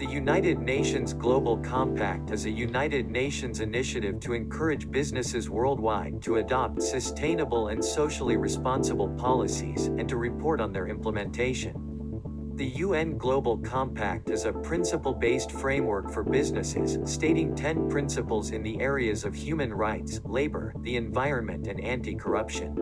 The United Nations Global Compact is a United Nations initiative to encourage businesses worldwide to adopt sustainable and socially responsible policies and to report on their implementation. The UN Global Compact is a principle based framework for businesses, stating 10 principles in the areas of human rights, labor, the environment, and anti corruption.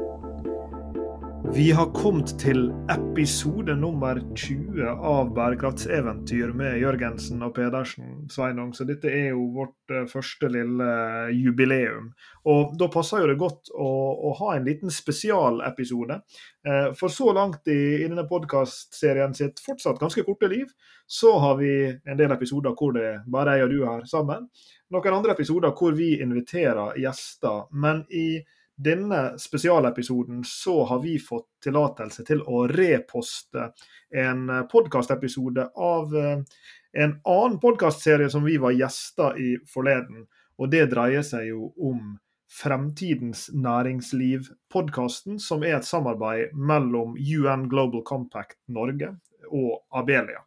Vi har kommet til episode nummer 20 av Bærekraftseventyr med Jørgensen og Pedersen, Sveinung. Så dette er jo vårt eh, første lille jubileum. Og da passer jo det godt å, å ha en liten spesialepisode. Eh, for så langt i, i denne podkastserien sitt fortsatt ganske korte liv, så har vi en del episoder hvor det er bare jeg og du her sammen. Noen andre episoder hvor vi inviterer gjester. men i denne spesialepisoden så har vi fått tillatelse til å reposte en podkastepisode av eh, en annen podkastserie som vi var gjester i forleden. Og det dreier seg jo om Fremtidens næringsliv-podkasten, som er et samarbeid mellom UN Global Compact Norge og Abelia.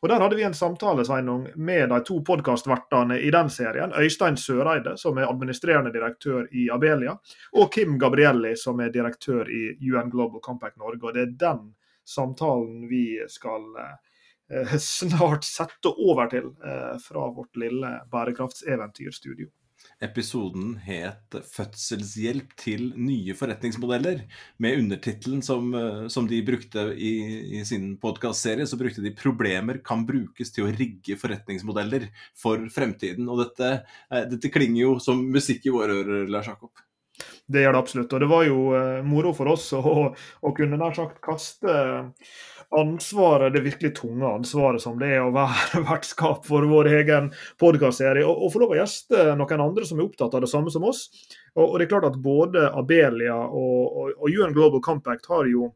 Og Der hadde vi en samtale Sveinung, med de to podkastvertene i den serien. Øystein Søreide, som er administrerende direktør i Abelia, og Kim Gabrielli, som er direktør i UN Global Compact Norge. Og Det er den samtalen vi skal eh, snart sette over til eh, fra vårt lille bærekraftseventyrstudio. Episoden het 'Fødselshjelp til nye forretningsmodeller'. Med undertittelen som, eh, som, de brukte i, i sin podkastserie, så brukte de 'Problemer kan brukes til å rigge forretningsmodeller for fremtiden'. Og dette, eh, dette klinger jo som musikk i våre ører, Lars Jakob. Det gjør det absolutt. Og det var jo uh, moro for oss å, å kunne nær sagt kaste ansvaret, det virkelig tunge ansvaret som det er å være vertskap for vår egen podkastserie, og, og få lov å gjeste noen andre som er opptatt av det samme som oss. Og, og det er klart at Både Abelia og, og, og UN Global Compact har jo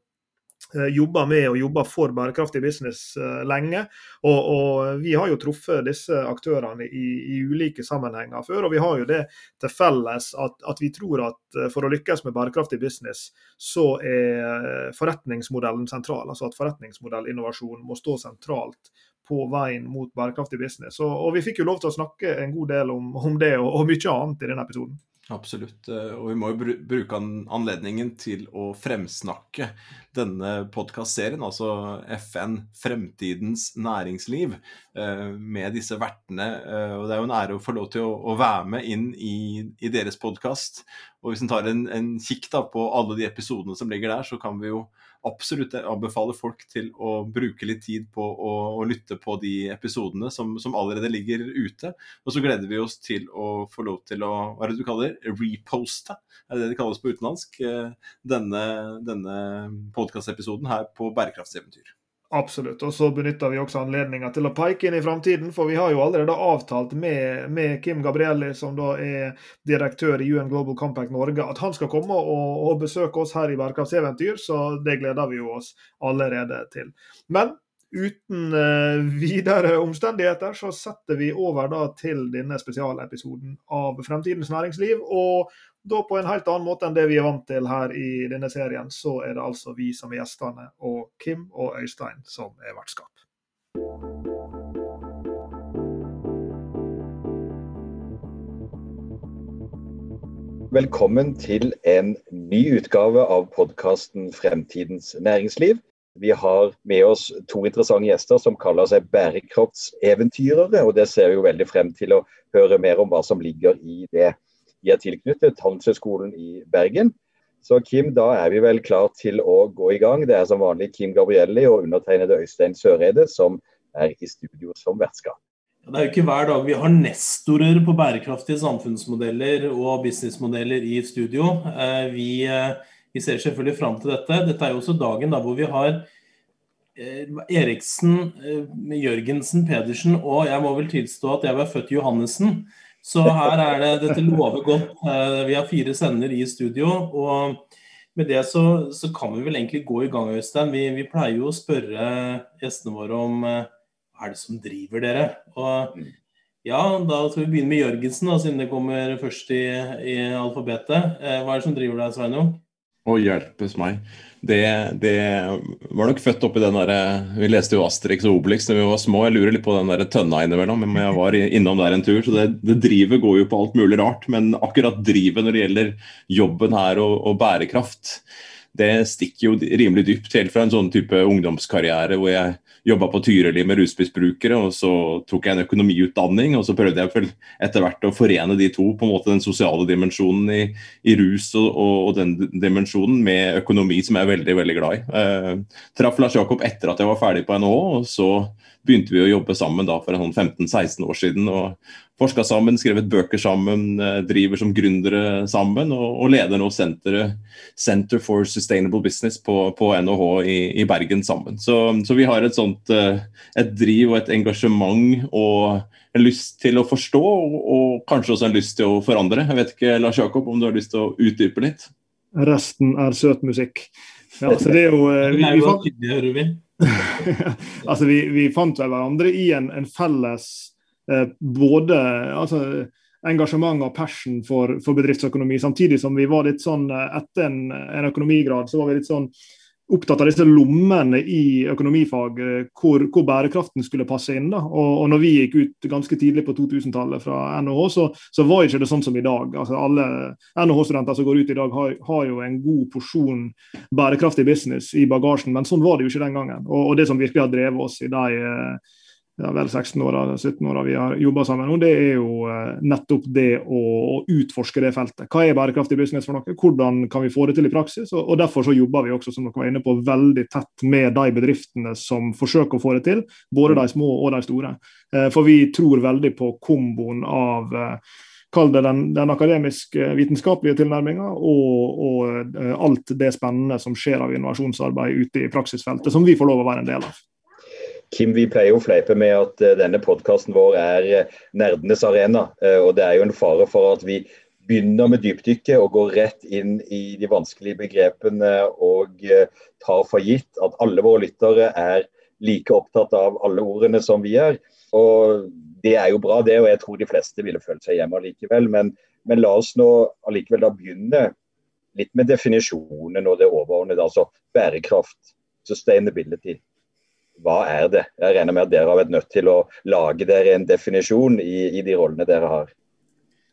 jobba med og jobba for bærekraftig business uh, lenge. Og, og, vi har jo truffet disse aktørene i, i, ulike sammenhenger før. Og vi har jo det til felles at, at, vi tror at uh, for å lykkes med bærekraftig business, så er forretningsmodellen sentral. Altså at forretningsmodellinnovasjon må stå sentralt på veien mot bærekraftig business. Og, og vi fikk jo lov til å snakke en god del om, om det og, og mye annet i denne episoden. Absolutt. Eh, og vi må jo bruke anledningen til å fremsnakke denne podkastserien, altså FN Fremtidens næringsliv, eh, med disse vertene. Eh, og det er jo en ære å få lov til å være med inn i, deres podkast. Og hvis en tar en kikk da på alle de episodene som ligger der, så kan vi jo absolutt anbefale folk til å bruke litt tid på å, å lytte på de episodene som, som, allerede ligger ute. Og så gleder vi oss til å få lov til å hva er det du kaller reposte, er det det det kalles på utenlandsk, eh, denne, denne podkastepisoden her på Bærekraftseventyr. Absolutt. Og så benytter vi også anledninga til å peke inn i framtiden, for vi har jo allerede avtalt med, med, Kim Gabrielli, som da er direktør i UN Global Compact Norge, at han skal komme og, og besøke oss her i Bærekraftseventyr, så det gleder vi oss allerede til. Men uten uh, videre omstendigheter så setter vi over da til denne spesialepisoden av Fremtidens næringsliv. og da på en helt annen måte enn det vi er vant til her i denne serien, så er det altså vi som er gjestene, og Kim og Øystein som er vertskap. Velkommen til en ny utgave av podkasten Fremtidens næringsliv. Vi har med oss to interessante gjester som kaller seg bærekraftseventyrere. og Det ser vi jo veldig frem til å høre mer om hva som ligger i det. Vi er tilknyttet Handelshøyskolen i Bergen. Så Kim, da er vi vel klar til å gå i gang. Det er som vanlig Kim Gabrielli og undertegnede Øystein Søreide som er i studio som vertskap. Det er jo ikke hver dag vi har nestorer på bærekraftige samfunnsmodeller og businessmodeller i studio. Eh, vi, eh, vi ser selvfølgelig fram til dette. Dette er jo også dagen da hvor vi har eh, Eriksen, Jørgensen, Pedersen og jeg må vel tilstå at jeg var født Johannessen. Så her er det Dette lover godt. Eh, vi har fire sender i studio. og med det så, så kan vi vel egentlig gå i gang, Øystein. Vi, vi pleier jo å spørre gjestene våre om eh, hva er det som driver dere. Og ja, da skal vi begynne med Jørgensen, da, siden det kommer først i, i alfabetet. Eh, hva er det som driver deg, Sveinung? Å hjelpes meg. Det, det, var nok født oppi den derre Vi leste jo Asterix og Obelix da vi var små. Jeg lurer litt på den der tønna innimellom, men jeg var innom der en tur. Så det, det drivet går jo på alt mulig rart. Men akkurat drivet når det gjelder jobben her og, og bærekraft, det stikker jo rimelig dypt. Helt fra en sånn type ungdomskarriere hvor jeg jobba på Tyrili med rusmisbrukere, og så tok jeg en økonomiutdanning. Og så prøvde jeg etter hvert å forene de to, på en måte den sosiale dimensjonen i, i rus og, og, og, den dimensjonen med økonomi, som jeg er veldig veldig glad i. Eh, traff Lars Jakob etter at jeg var ferdig på NHO, og så begynte vi å jobbe sammen da for 15-16 sånn år siden. og Forska sammen, skrevet bøker sammen, eh, driver som gründere sammen og, og leder nå senteret Center for Sustainable Business på, på NHH i, i, Bergen sammen. Så, så, vi har et sånt eh, et driv og et engasjement og en lyst til å forstå, og, og kanskje også en lyst til å forandre. Jeg vet ikke, Lars Jakob, om du har lyst til å utdype litt? Resten er søt musikk. Ja, så det er jo Vi, vi, vi, fant, altså, vi, vi fant hverandre i en, en felles Eh, både altså, engasjement og passion for, for, bedriftsøkonomi, samtidig som vi var litt sånn eh, etter en, en økonomigrad så var vi litt sånn opptatt av disse lommene i økonomifag, eh, hvor, hvor bærekraften skulle passe inn. da, og, og når vi gikk ut ganske tidlig på 2000-tallet fra NHH, så, så, var ikke det sånn som i dag. altså Alle NHH-studenter som går ut i dag, har, har, jo en god porsjon bærekraftig business i bagasjen, men sånn var det jo ikke den gangen. Og, og det som virkelig har drevet oss i de ja, vel 16 år, 17 åra vi har jobba sammen nå, det er jo eh, nettopp det å, utforske det feltet. Hva er bærekraftig business for noe? Hvordan kan vi få det til i praksis? Og, Derfor så jobber vi også som dere var inne på, veldig tett med de bedriftene som forsøker å få det til, både de små og de store. Eh, for vi tror veldig på komboen av eh, Kall det den, den akademisk-vitenskapelige tilnærminga og, og alt det spennende som skjer av innovasjonsarbeid ute i praksisfeltet, som vi får lov å være en del av. Kim, vi pleier å fleipe med at uh, denne podkasten vår er uh, nerdenes arena. Uh, og det er jo en fare for at vi begynner med dypdykket og går rett inn i de vanskelige begrepene og tar for gitt at alle våre lyttere er like opptatt av alle ordene som vi er. Og Det er jo bra, det, og jeg tror de fleste ville følt seg hjemme allikevel. Men, men la oss nå allikevel da begynne litt med definisjonen og det overordnede. Altså bærekraft, sustainability hva er det? Jeg regner med at dere har vært nødt til å lage dere en definisjon i, i de rollene dere har.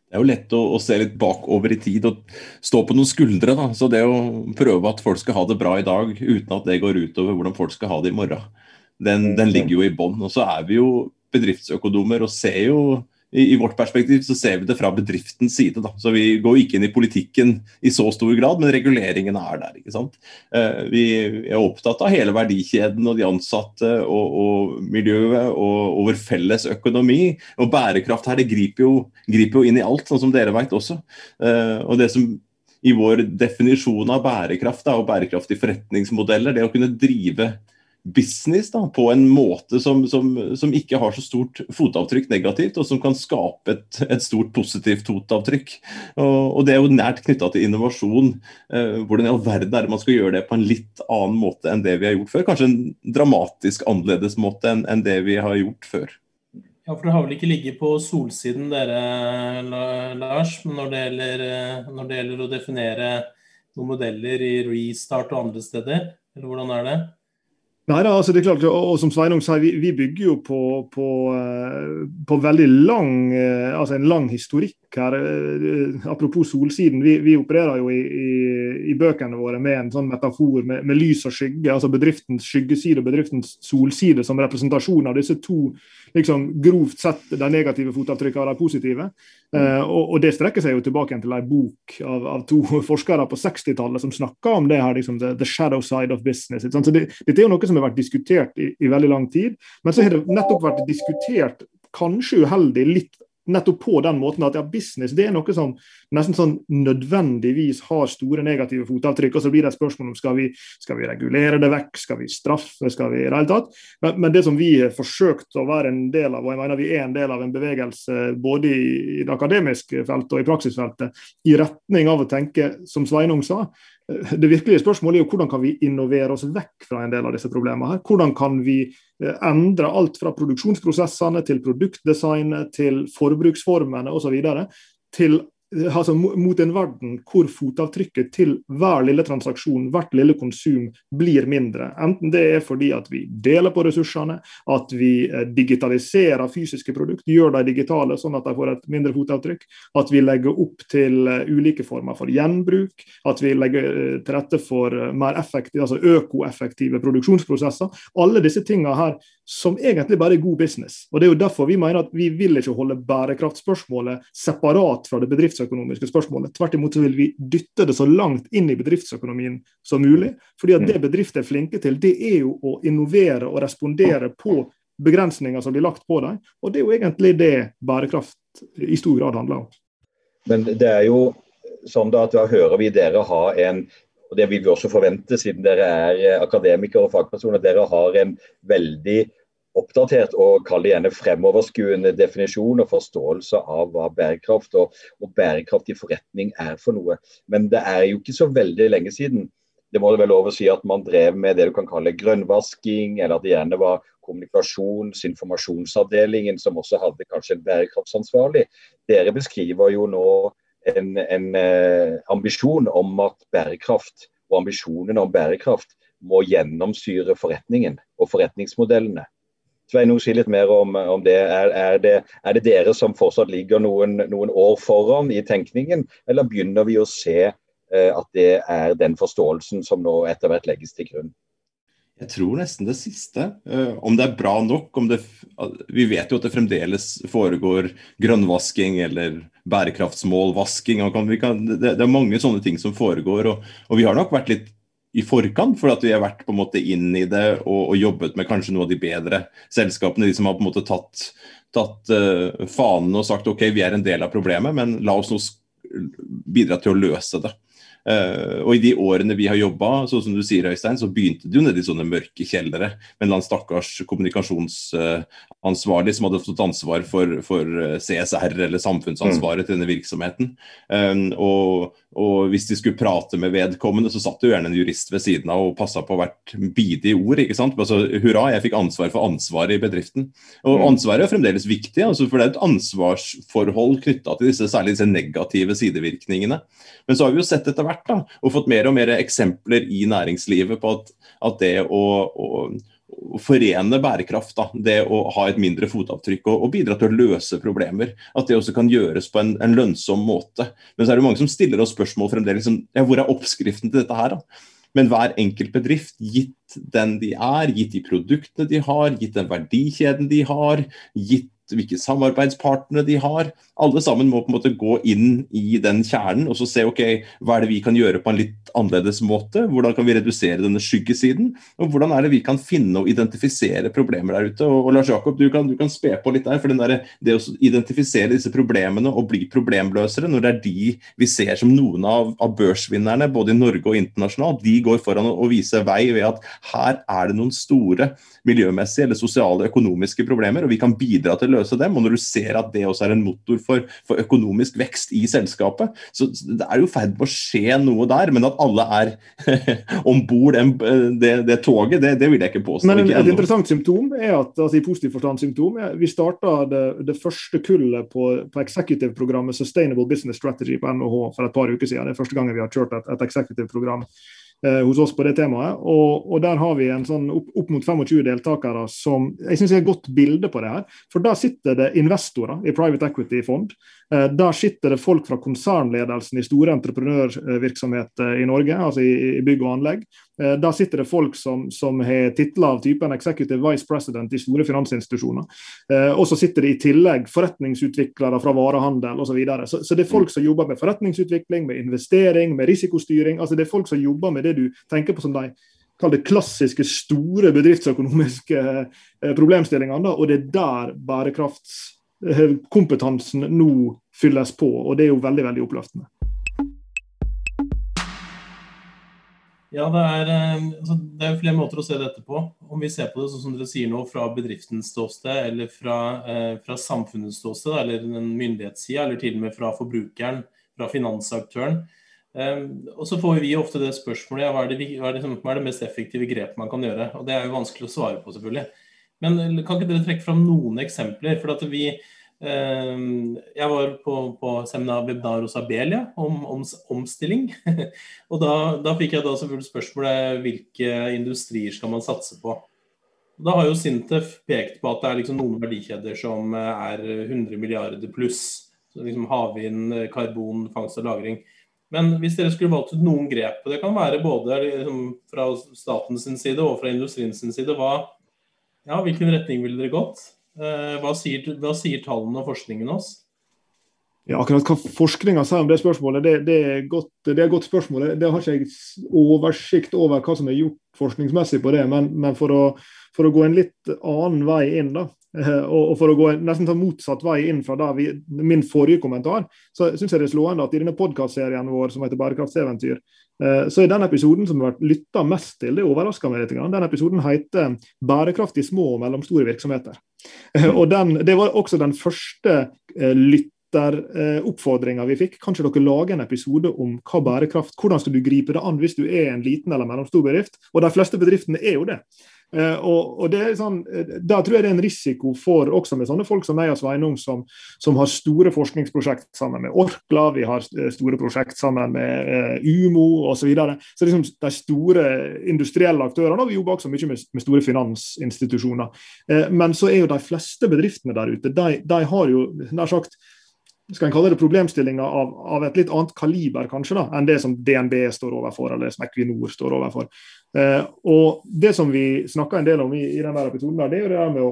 Det er jo lett å, å, se litt bakover i tid og stå på noen skuldre. Da. Så det å prøve at folk skal ha det bra i dag, uten at det går utover hvordan folk skal ha det i morgen, den, den ligger jo i bånn. Og så er vi jo bedriftsøkonomer og ser jo i, i, vårt perspektiv så ser vi det fra bedriftens side. Da. Så Vi går ikke inn i politikken i så stor grad, men reguleringene er der. ikke sant? Eh, vi er opptatt av hele verdikjeden og de ansatte og, og miljøet og, og, vår felles økonomi. Og bærekraft her det griper jo, griper jo inn i alt, sånn som dere vet også. Eh, og det som i vår definisjon av bærekraft da, og bærekraftige forretningsmodeller, det å kunne drive business da, på en måte som, som, som, ikke har så stort fotavtrykk negativt, og som kan skape et, et stort positivt fotavtrykk. Og, og, Det er jo nært knytta til innovasjon. Eh, hvordan i all verden er det man skal gjøre det på en litt annen måte enn det vi har gjort før? Kanskje en dramatisk annerledes måte enn, enn det vi har gjort før. Ja, for Det har vel ikke ligget på solsiden dere, Lars, når det gjelder, eh, når det gjelder å definere noen modeller i Restart og andre steder? Eller hvordan er det? Nei, da, altså det er klart, og, som Sveinung sier, vi, vi, bygger jo på, på, eh, på veldig lang, eh, altså en lang historikk her. Eh, apropos Solsiden, vi, vi opererer jo i, i, i, bøkene våre med en sånn metafor med, med, lys og skygge. altså Bedriftens skyggeside og bedriftens solside som representasjon av disse to liksom grovt sett de negative fotavtrykkene av de positive. Uh, og, og, Det strekker seg jo tilbake til en bok av, av to forskere på 60-tallet som snakker om det her, liksom, the, the shadow side of business. Så det, Dette er jo noe som har vært diskutert i, i veldig lang tid, men så har det nettopp vært diskutert kanskje uheldig litt nettopp på den måten at ja, business det er noe som nesten sånn nødvendigvis har store negative fotavtrykk. og Så blir det et spørsmål om skal vi skal vi regulere det vekk, skal vi straffe, skal vi i det hele tatt. Men, men, det som vi har forsøkt å være en del av, og jeg mener vi er en del av en bevegelse både i det akademiske feltet og i praksisfeltet, i retning av å tenke, som Sveinung sa, det virkelige spørsmålet er jo hvordan kan vi innovere oss vekk fra en del av disse problemene. her? Hvordan kan vi eh, endre alt fra produksjonsprosessene til produktdesignet til forbruksformene osv. til altså mot en verden hvor fotavtrykket til hver lille transaksjon, hvert lille konsum, blir mindre. Enten det er fordi at vi deler på ressursene, at vi eh, digitaliserer fysiske produkter, gjør de digitale sånn at de får et mindre fotavtrykk, at vi legger opp til eh, ulike former for gjenbruk, at vi legger eh, til rette for mer effektive, altså økoeffektive produksjonsprosesser. Alle disse tingene her som egentlig bare er god business. Og Det er jo derfor vi mener at vi vil ikke holde bærekraftspørsmålet separat fra det bedriftsøkonomiske spørsmålet. Tvert imot så vil vi dytte det så langt inn i bedriftsøkonomien som mulig. fordi at det mm. bedrifter er flinke til, det er jo å innovere og respondere på begrensninger som blir lagt på dem. Og det er jo egentlig det bærekraft i stor grad handler om. Men det er jo sånn da at da hører vi dere ha en og det vil vi også forvente, siden dere er eh, akademikere og fagpersoner. Dere har en veldig oppdatert og kall det gjerne fremoverskuende definisjon og forståelse av hva bærekraft og, og bærekraftig forretning er for noe. Men det er jo ikke så veldig lenge siden. Det må det vel lov å si at man drev med det du kan kalle grønnvasking, eller at det gjerne var kommunikasjons- informasjonsavdelingen som også hadde kanskje en bærekraftsansvarlig. Dere beskriver jo nå en, en eh, ambisjon om at bærekraft og ambisjonen om bærekraft må gjennomsyre forretningen og forretningsmodellene. Sveinung, si litt mer om, om det. Er, er det. er, det. dere som fortsatt ligger noen, noen, år foran i tenkningen, eller begynner vi å se eh, at det er den forståelsen som nå etter hvert legges til grunn? Jeg tror nesten det siste. Uh, om det er bra nok det, Vi vet jo at det fremdeles foregår grønnvasking eller bærekraftsmålvasking. Kan, det, er mange sånne ting som foregår. Og, og, vi har nok vært litt i forkant, for at vi har vært på en måte inn i det og, og jobbet med kanskje noe av de bedre selskapene. De som har på en måte tatt, tatt uh, fanen og sagt ok, vi er en del av problemet, men la oss nå bidra til å løse det. Uh, og i de årene vi har jobba, sånn som du sier, Øystein, så begynte det jo nede i sånne mørke kjellere med en stakkars kommunikasjonsansvarlig som hadde fått ansvar for, for, eh, CSR eller samfunnsansvaret til denne virksomheten. Um, og, og, hvis de skulle prate med vedkommende, så satt det jo gjerne en jurist ved siden av og passa på hvert bidige ord. ikke sant? Altså, Hurra, jeg fikk ansvar for ansvaret i bedriften. Og mm. ansvaret er fremdeles viktig, altså, for det er et ansvarsforhold knytta til disse, særlig disse negative sidevirkningene. Men så har vi jo sett etter hvert da, og fått mer og mer eksempler i næringslivet på at, at det å, å, å, forene bærekraft, da, det å ha et mindre fotavtrykk og, og, bidra til å løse problemer, at det også kan gjøres på en, en, lønnsom måte. Men så er det mange som stiller oss spørsmål fremdeles liksom, ja, hvor er oppskriften til dette her? da? Men hver enkelt bedrift, gitt den de er, gitt de produktene de har, gitt den verdikjeden de har, gitt hvilke samarbeidspartnere de har. Alle sammen må på en måte gå inn i den kjernen og så se ok, hva er det vi kan gjøre på en litt annerledes måte. Hvordan kan vi redusere denne skyggesiden? Og hvordan er det vi kan finne og identifisere problemer der ute. Og, og Lars Jakob, du kan, du kan spe på litt der. for der, Det å identifisere disse problemene og bli problemløsere, når det er de vi ser som noen av, av børsvinnerne, både i Norge og internasjonalt, de går foran og, og viser vei ved at her er det noen store miljømessige eller sosiale økonomiske problemer, og vi kan bidra til å løse dem. Og når du ser at det også er en motor for, for økonomisk vekst i selskapet, så det er jo i ferd med å skje noe der. Men at alle er om bord det, det, toget, det, det, vil jeg ikke påstå. Men ikke et interessant symptom er at altså i positiv forstand symptom, er, vi starta det, det, første kullet på, på executive-programmet Sustainable Business Strategy på NHH for et par uker siden. Det er første gangen vi har kjørt et, et executive-program hos oss på det temaet. Og, og, der har vi en sånn opp, opp mot 25 deltakere som jeg synes er et godt bilde på det her. For der sitter det investorer i private equity-fond. Eh, der sitter det folk fra konsernledelsen i store entreprenørvirksomheter i Norge, altså i, bygg og anlegg. Eh, der sitter det folk som, som har titler av typen executive vice president i store finansinstitusjoner. Eh, og så sitter det i tillegg forretningsutviklere fra varehandel osv. Så, videre. så Så det er folk som jobber med forretningsutvikling, med investering, med risikostyring. altså Det er folk som jobber med det du tenker på som de kall det klassiske, store bedriftsøkonomiske problemstillingene. Og det er der bærekrafts Eh, kompetansen nå fylles på, og det er jo veldig, veldig oppløftende. Ja, det er, eh, altså, det er flere måter å se dette på. Om vi ser på det sånn som dere sier nå, fra bedriftens ståsted, eller fra, eh, fra samfunnets ståsted, eller den myndighetssida, eller til og med fra forbrukeren, fra finansaktøren. Eh, og så får vi ofte det spørsmålet ja, hva, er det, hva, er det, hva er det mest effektive grepet man kan gjøre? Og Det er jo vanskelig å svare på, selvfølgelig. Men kan ikke dere trekke fram noen eksempler? For at vi, Jeg var på, på seminar webinar hos Abelia om, om omstilling. og da, da, fikk jeg da selvfølgelig spørsmålet hvilke industrier skal man satse på. Da har jo Sintef pekt på at det er liksom noen verdikjeder som er 100 milliarder pluss. Liksom Havvind, karbon, fangst og lagring. Men hvis dere skulle valgt ut noen grep, og det kan være både liksom, fra statens side og fra industriens side, hva, ja, hvilken retning ville dere gått? Eh, hva sier, hva sier, tallene og forskningen oss? Ja, akkurat Hva forskninga sier om det spørsmålet, det, det, er godt, det, er et godt spørsmål. Det har ikke jeg oversikt over hva som er gjort forskningsmessig på det. Men, men for, å, for, å, gå en litt annen vei inn, da, eh, og, og for å gå nesten ta motsatt vei inn fra vi, min forrige kommentar, så syns jeg det er slående at i denne podkastserien vår som heter Bærekraftseventyr, så er den episoden som har vært lytta mest til, det overrasker meg litt. Den episoden heter 'Bærekraft i små og mellomstore virksomheter'. Eh, og den, Det var også den første eh, lytteroppfordringa vi fikk. Kanskje dere lager en episode om hva bærekraft, hvordan skal du gripe det an hvis du er en liten eller mellomstor bedrift? Og de fleste bedriftene er jo det. Uh, og, og, sånn, Der tror jeg det er en risiko for, også med sånne folk som meg og Sveinung, som, som har store forskningsprosjekt sammen med Orkla, vi har eh, store prosjekt sammen med Umo osv. Så, videre. så liksom de store industrielle aktørene, og vi jobber også mye med, med store finansinstitusjoner. Men så er jo de fleste bedriftene der ute, de, de har jo nær sagt skal en kalle det problemstillinger av, av, et litt annet kaliber kanskje da, enn det som DNB står overfor, eller det som Equinor står overfor. Eh, og Det som vi snakka en del om i, i denne episoden, der, det er jo det der med å,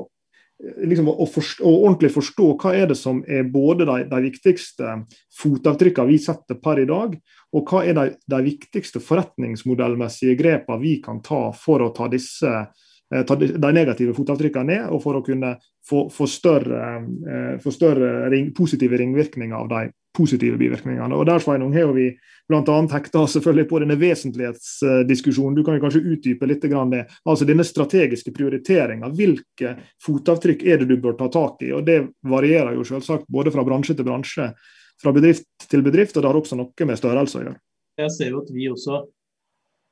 liksom, å, forstå, å, ordentlig forstå hva er det som er både de, de viktigste fotavtrykkene vi setter per i dag, og hva er de, de viktigste forretningsmodellmessige grepene vi kan ta for å ta disse Eh, ta de negative fotavtrykkene ned, og for å kunne få, få større, eh, få større ring, positive ringvirkninger av de positive bivirkningene. Og Der Sveinung, har vi bl.a. hekta selvfølgelig på denne vesentlighetsdiskusjonen. Du kan jo kanskje utdype litt det. Altså Denne strategiske prioriteringa. Hvilke fotavtrykk er det du bør ta tak i? og Det varierer jo selvsagt både fra bransje til bransje, fra bedrift til bedrift, og det har også noe med størrelse å gjøre. Jeg ser jo at vi også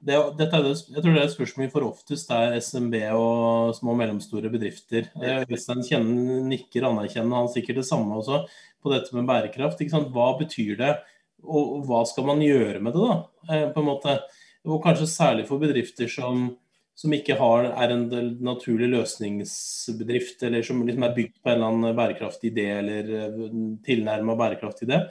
det, dette er det, jeg tror det er et spørsmål vi får oftest, er SMB og små og mellomstore bedrifter. Øystein kjenner, nikker anerkjennende, han sikkert det samme også på dette med bærekraft. Hva betyr det, og, hva skal man gjøre med det? da, eh, på en måte? Og kanskje særlig for bedrifter som, som ikke har, er en naturlig løsningsbedrift, eller som liksom er bygd på en eller annen bærekraftig idé eller eh, tilnærma bærekraftig idé.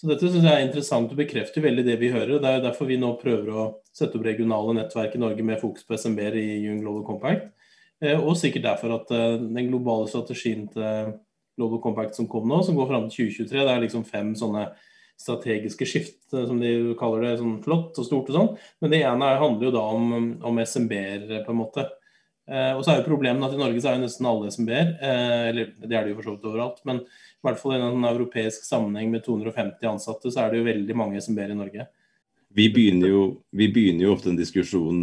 Så dette synes jeg er interessant og bekrefter veldig det vi hører. Det er jo derfor vi nå prøver å sette opp regionale nettverk i Norge med fokus på SMB-er i Young Global Compact. Eh, og sikkert derfor at eh, den globale strategien til Global Compact som kom nå, som går fram til 2023, det er liksom fem sånne strategiske skift, eh, som de kaller det, sånn flott og stort og sånn. Men det ene handler jo da om, om SMB-er, på en måte. Og så er jo problemet at i Norge så er jo nesten alle SMB-er, eller det er det jo for så vidt overalt. men i hvert fall i en europeisk sammenheng med 250 ansatte, så er det jo veldig mange SMB-er i Norge. Vi begynner jo, vi begynner jo ofte en diskusjon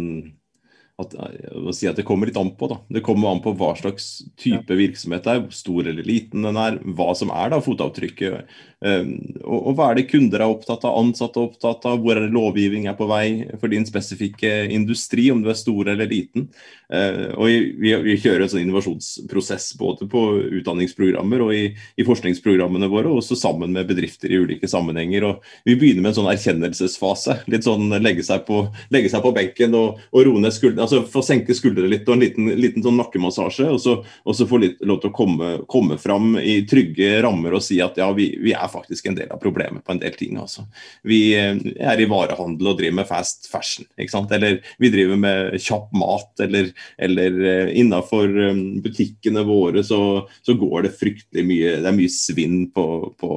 at, å si at det kommer litt an på. da. Det kommer an på hva slags type virksomhet det er, hvor stor eller liten den er, hva som er da fotavtrykket. Um, og, og, hva er det kunder er opptatt av, ansatte er opptatt av, hvor er det lovgivning er på vei for din spesifikke industri, om du er stor eller liten. Uh, og vi, vi, kjører en sånn innovasjonsprosess både på utdanningsprogrammer og i, i, forskningsprogrammene våre, og også sammen med bedrifter i ulike sammenhenger. og Vi begynner med en sånn erkjennelsesfase. Litt sånn legge seg på, legge seg på benken og, og roe ned skuldrene. Altså få senke skuldrene litt og en liten, liten sånn nakkemassasje. Og så, og så få litt, lov til å komme, komme fram i trygge rammer og si at ja, vi, vi er er faktisk en del av problemet på en del ting. Også. Vi eh, er i varehandel og driver med fast fashion. Eller vi driver med kjapp mat. Eller, eller uh, innafor um, butikkene våre så, så, går det fryktelig mye Det er mye svinn på, på,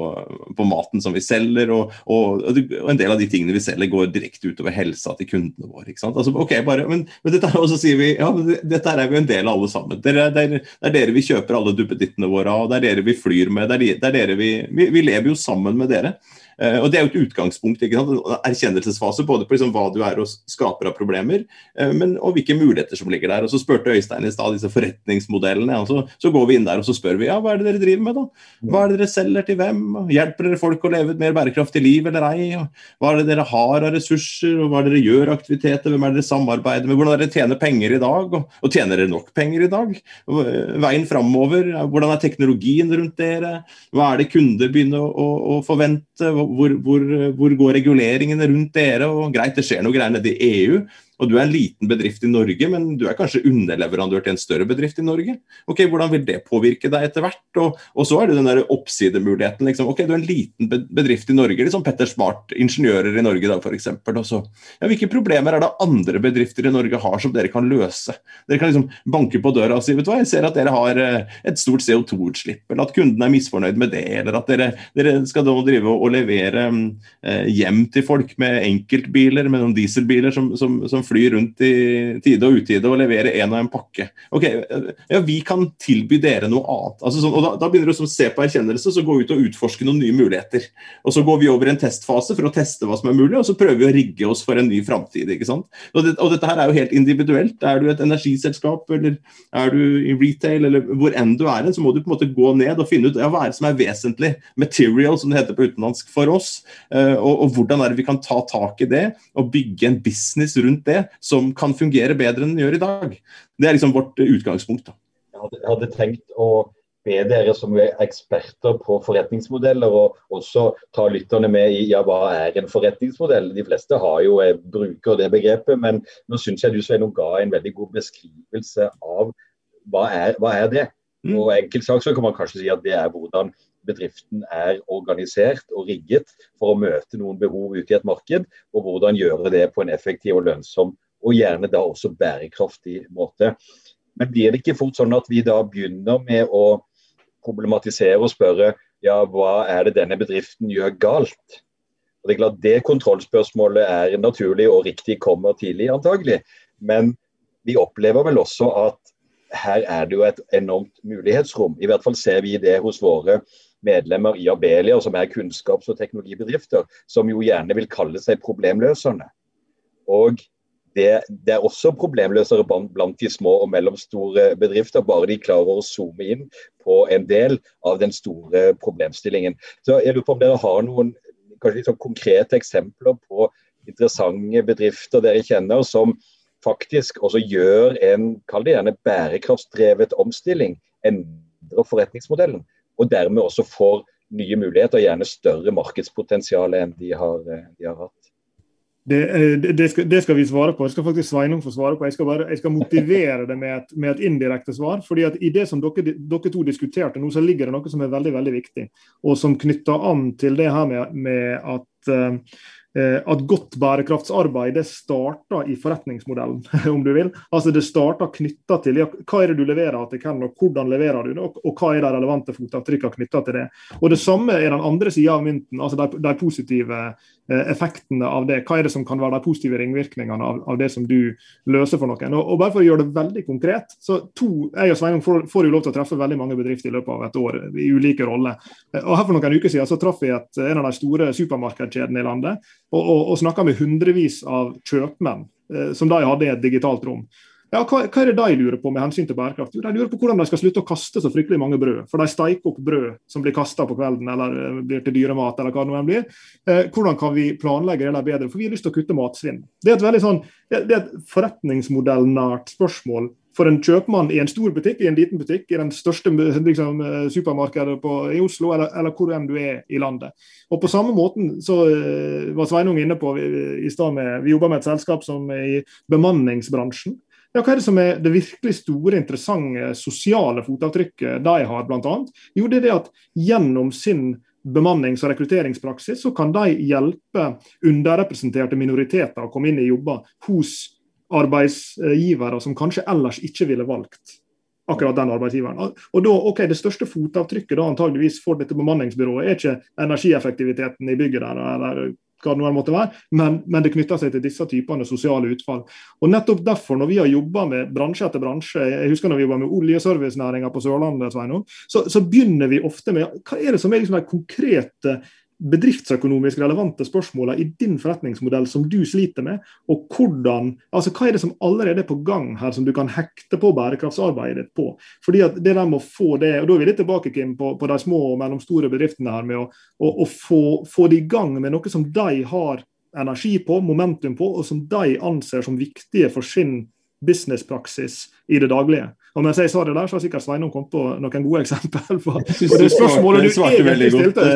på maten som vi selger. Og, og, og, en del av de tingene vi selger, går direkte utover helsa til kundene våre. Altså, okay, bare, men, men dette, Og så sier vi ja, dette er vi en del av alle sammen. Det er, det er, det er dere vi kjøper alle duppedittene våre av, det er dere vi flyr med, det er, det er dere vi, vi, vi lever lever jo sammen med dere. Eh, og Det er jo et utgangspunkt, ikke sant? en erkjennelsesfase både på liksom hva du er og skaper av problemer, eh, men og hvilke muligheter som ligger der. Og Så spurte Øystein i stad disse forretningsmodellene. Altså, så, går vi inn der og så spør vi ja, hva er det dere driver med. da? Hva er det dere selger til hvem? Hjelper dere folk å leve et mer bærekraftig liv eller ei? Hva er det dere har av ressurser, og hva er det dere gjør aktiviteter? Hvem er det dere samarbeider med? Hvordan er det dere tjener penger i dag? Og, og tjener dere nok penger i dag? Veien framover, hvordan er teknologien rundt dere? Hva er det kunder begynner å, å, å forvente? Hvor, hvor, hvor, går reguleringene rundt dere? Og greit, det skjer noe greier nede i EU, og du er en liten bedrift i Norge, men du er kanskje underleverandør til en større bedrift i Norge. Ok, Hvordan vil det påvirke deg etter hvert? Og, og så er det den der oppsidemuligheten. Liksom. Ok, du er en liten bedrift i Norge, liksom Petter Smart, ingeniører i Norge da f.eks. Ja, hvilke problemer er det andre bedrifter i Norge har som dere kan løse? Dere kan liksom banke på døra og si vet du hva, jeg ser at dere har eh, et stort CO2-utslipp, eller at kunden er misfornøyd med det, eller at dere, dere skal da drive og levere eh, hjem til folk med enkeltbiler, med noen dieselbiler som, som, som fly rundt i tide og utide og levere en og en pakke. Ok, ja, Vi kan tilby dere noe annet. Altså sånn, og da, da, begynner du å se på erkjennelse, så gå ut og utforske noen nye muligheter. Og Så går vi over i en testfase for å teste hva som er mulig, og så prøver vi å rigge oss for en ny framtid. Det, dette her er jo helt individuelt. Er du et energiselskap, eller er du i retail, eller hvor enn du er, så må du på en måte gå ned og finne ut ja, hva er det som er vesentlig material, som det heter på utenlandsk, for oss. Eh, og, og hvordan er det vi kan ta tak i det og bygge en business rundt det som kan fungere bedre enn den gjør i dag. Det er liksom vårt utgangspunkt. Da. Jeg hadde tenkt å be dere som er eksperter på forretningsmodeller, og også ta lytterne med i ja, hva er en forretningsmodell. De fleste har jo, eh, bruker det begrepet, men nå syns jeg du Sveinung, ga en veldig god beskrivelse av hva er, hva er det. Mm. Og enkelt sagt så kan man kanskje si at det er hvordan bedriften er organisert og rigget for å møte noen behov ute i et marked, og hvordan gjøre det på en effektiv og lønnsom og gjerne da også bærekraftig måte. Men blir det ikke fort sånn at vi da begynner med å problematisere og spørre ja, hva er det denne bedriften gjør galt? Og Det er klart det kontrollspørsmålet er naturlig og riktig kommer tidlig, antagelig. Men vi opplever vel også at her er det jo et enormt mulighetsrom. I hvert fall ser vi det hos våre medlemmer i Abelia, som er kunnskaps- og teknologibedrifter, som jo gjerne vil kalle seg problemløserne. Og det, det, er også problemløsere blant de små og mellomstore bedrifter, bare de klarer å zoome inn på en del av den store problemstillingen. Så jeg lurer på om dere har noen kanskje sånn konkrete eksempler på interessante bedrifter dere kjenner som faktisk også gjør en kall det gjerne bærekraftsdrevet omstilling, endrer forretningsmodellen og dermed også får nye muligheter, gjerne større markedspotensial enn de har, eh, de har hatt. Det, eh, det, skal, det, skal, vi svare på. Jeg skal faktisk Sveinung få svare på. Jeg skal, bare, jeg skal motivere det med et, med et, indirekte svar. fordi at I det som dere, dere, to diskuterte nå, så ligger det noe som er veldig veldig viktig. Og som knytter an til det her med, med at uh, at godt bærekraftsarbeid det starter i forretningsmodellen, om du vil. Altså Det starter knytta til ja, hva er det du leverer til hvem, og hvordan leverer du det, og, og hva er de relevante fotavtrykkene knytta til det. Og Det samme er den andre sida av mynten, altså de, de positive eh, effektene av det. Hva er det som kan være de positive ringvirkningene av, av det som du løser for noen. Og, og, Bare for å gjøre det veldig konkret, så to, Jeg og Sveinung får, får, jo lov til å treffe veldig mange bedrifter i løpet av et år i ulike roller. Eh, og her For noen uker siden så traff vi et, en av de store supermarkedskjedene i landet og, og, og snakka med hundrevis av kjøpmenn eh, som de hadde i et digitalt rom. Ja, hva, hva, er det de lurer på med hensyn til bærekraft? Jo, De lurer på hvordan de skal slutte å kaste så fryktelig mange brød. For de steiker opp brød som blir kasta på kvelden eller eh, blir til dyremat. eller hva det nå blir. Eh, hvordan kan vi planlegge det bedre? For vi har lyst til å kutte matsvinn. Det er et veldig sånn, det er et forretningsmodellnært spørsmål for en kjøpmann i en stor butikk, i en liten butikk, i den største liksom, eh, supermarkedet på, i Oslo, eller, eller, hvor enn du er i landet. Og På samme måten så var Sveinung inne på i stad med Vi jobber med et selskap som er i bemanningsbransjen. Ja, hva er det som er det virkelig store, interessante sosiale fotavtrykket de har, bl.a.? Jo, det er det at gjennom sin bemannings- og rekrutteringspraksis så kan de hjelpe underrepresenterte minoriteter å komme inn i jobber hos arbeidsgivere som kanskje ellers ikke ville valgt akkurat den arbeidsgiveren. Og da, ok, Det største fotavtrykket da antageligvis for dette bemanningsbyrået er ikke energieffektiviteten i bygget der, eller hva det nå måtte være, men, men, det knytter seg til disse typene sosiale utfall. Og nettopp derfor, når vi har jobba med bransje etter bransje, jeg husker når vi jobba med oljeservicenæringa på Sørlandet, så, så, begynner vi ofte med hva er det som er liksom de konkrete bedriftsøkonomisk relevante spørsmålene i din forretningsmodell som du sliter med, og hvordan, altså hva er det som allerede er på gang her som du kan hekte på bærekraftsarbeidet ditt på. Fordi at det der med å få det, og Da er vi litt tilbake Kim, på, på de små og mellomstore bedriftene her med å, å, å få, få det i gang med noe som de har energi på, momentum på, og som de anser som viktige for sin businesspraksis i det daglige. Og mens jeg sa det der, så har sikkert Sveinung kommet på noen gode eksempel. på og det spørsmålet du, egentlig stilte.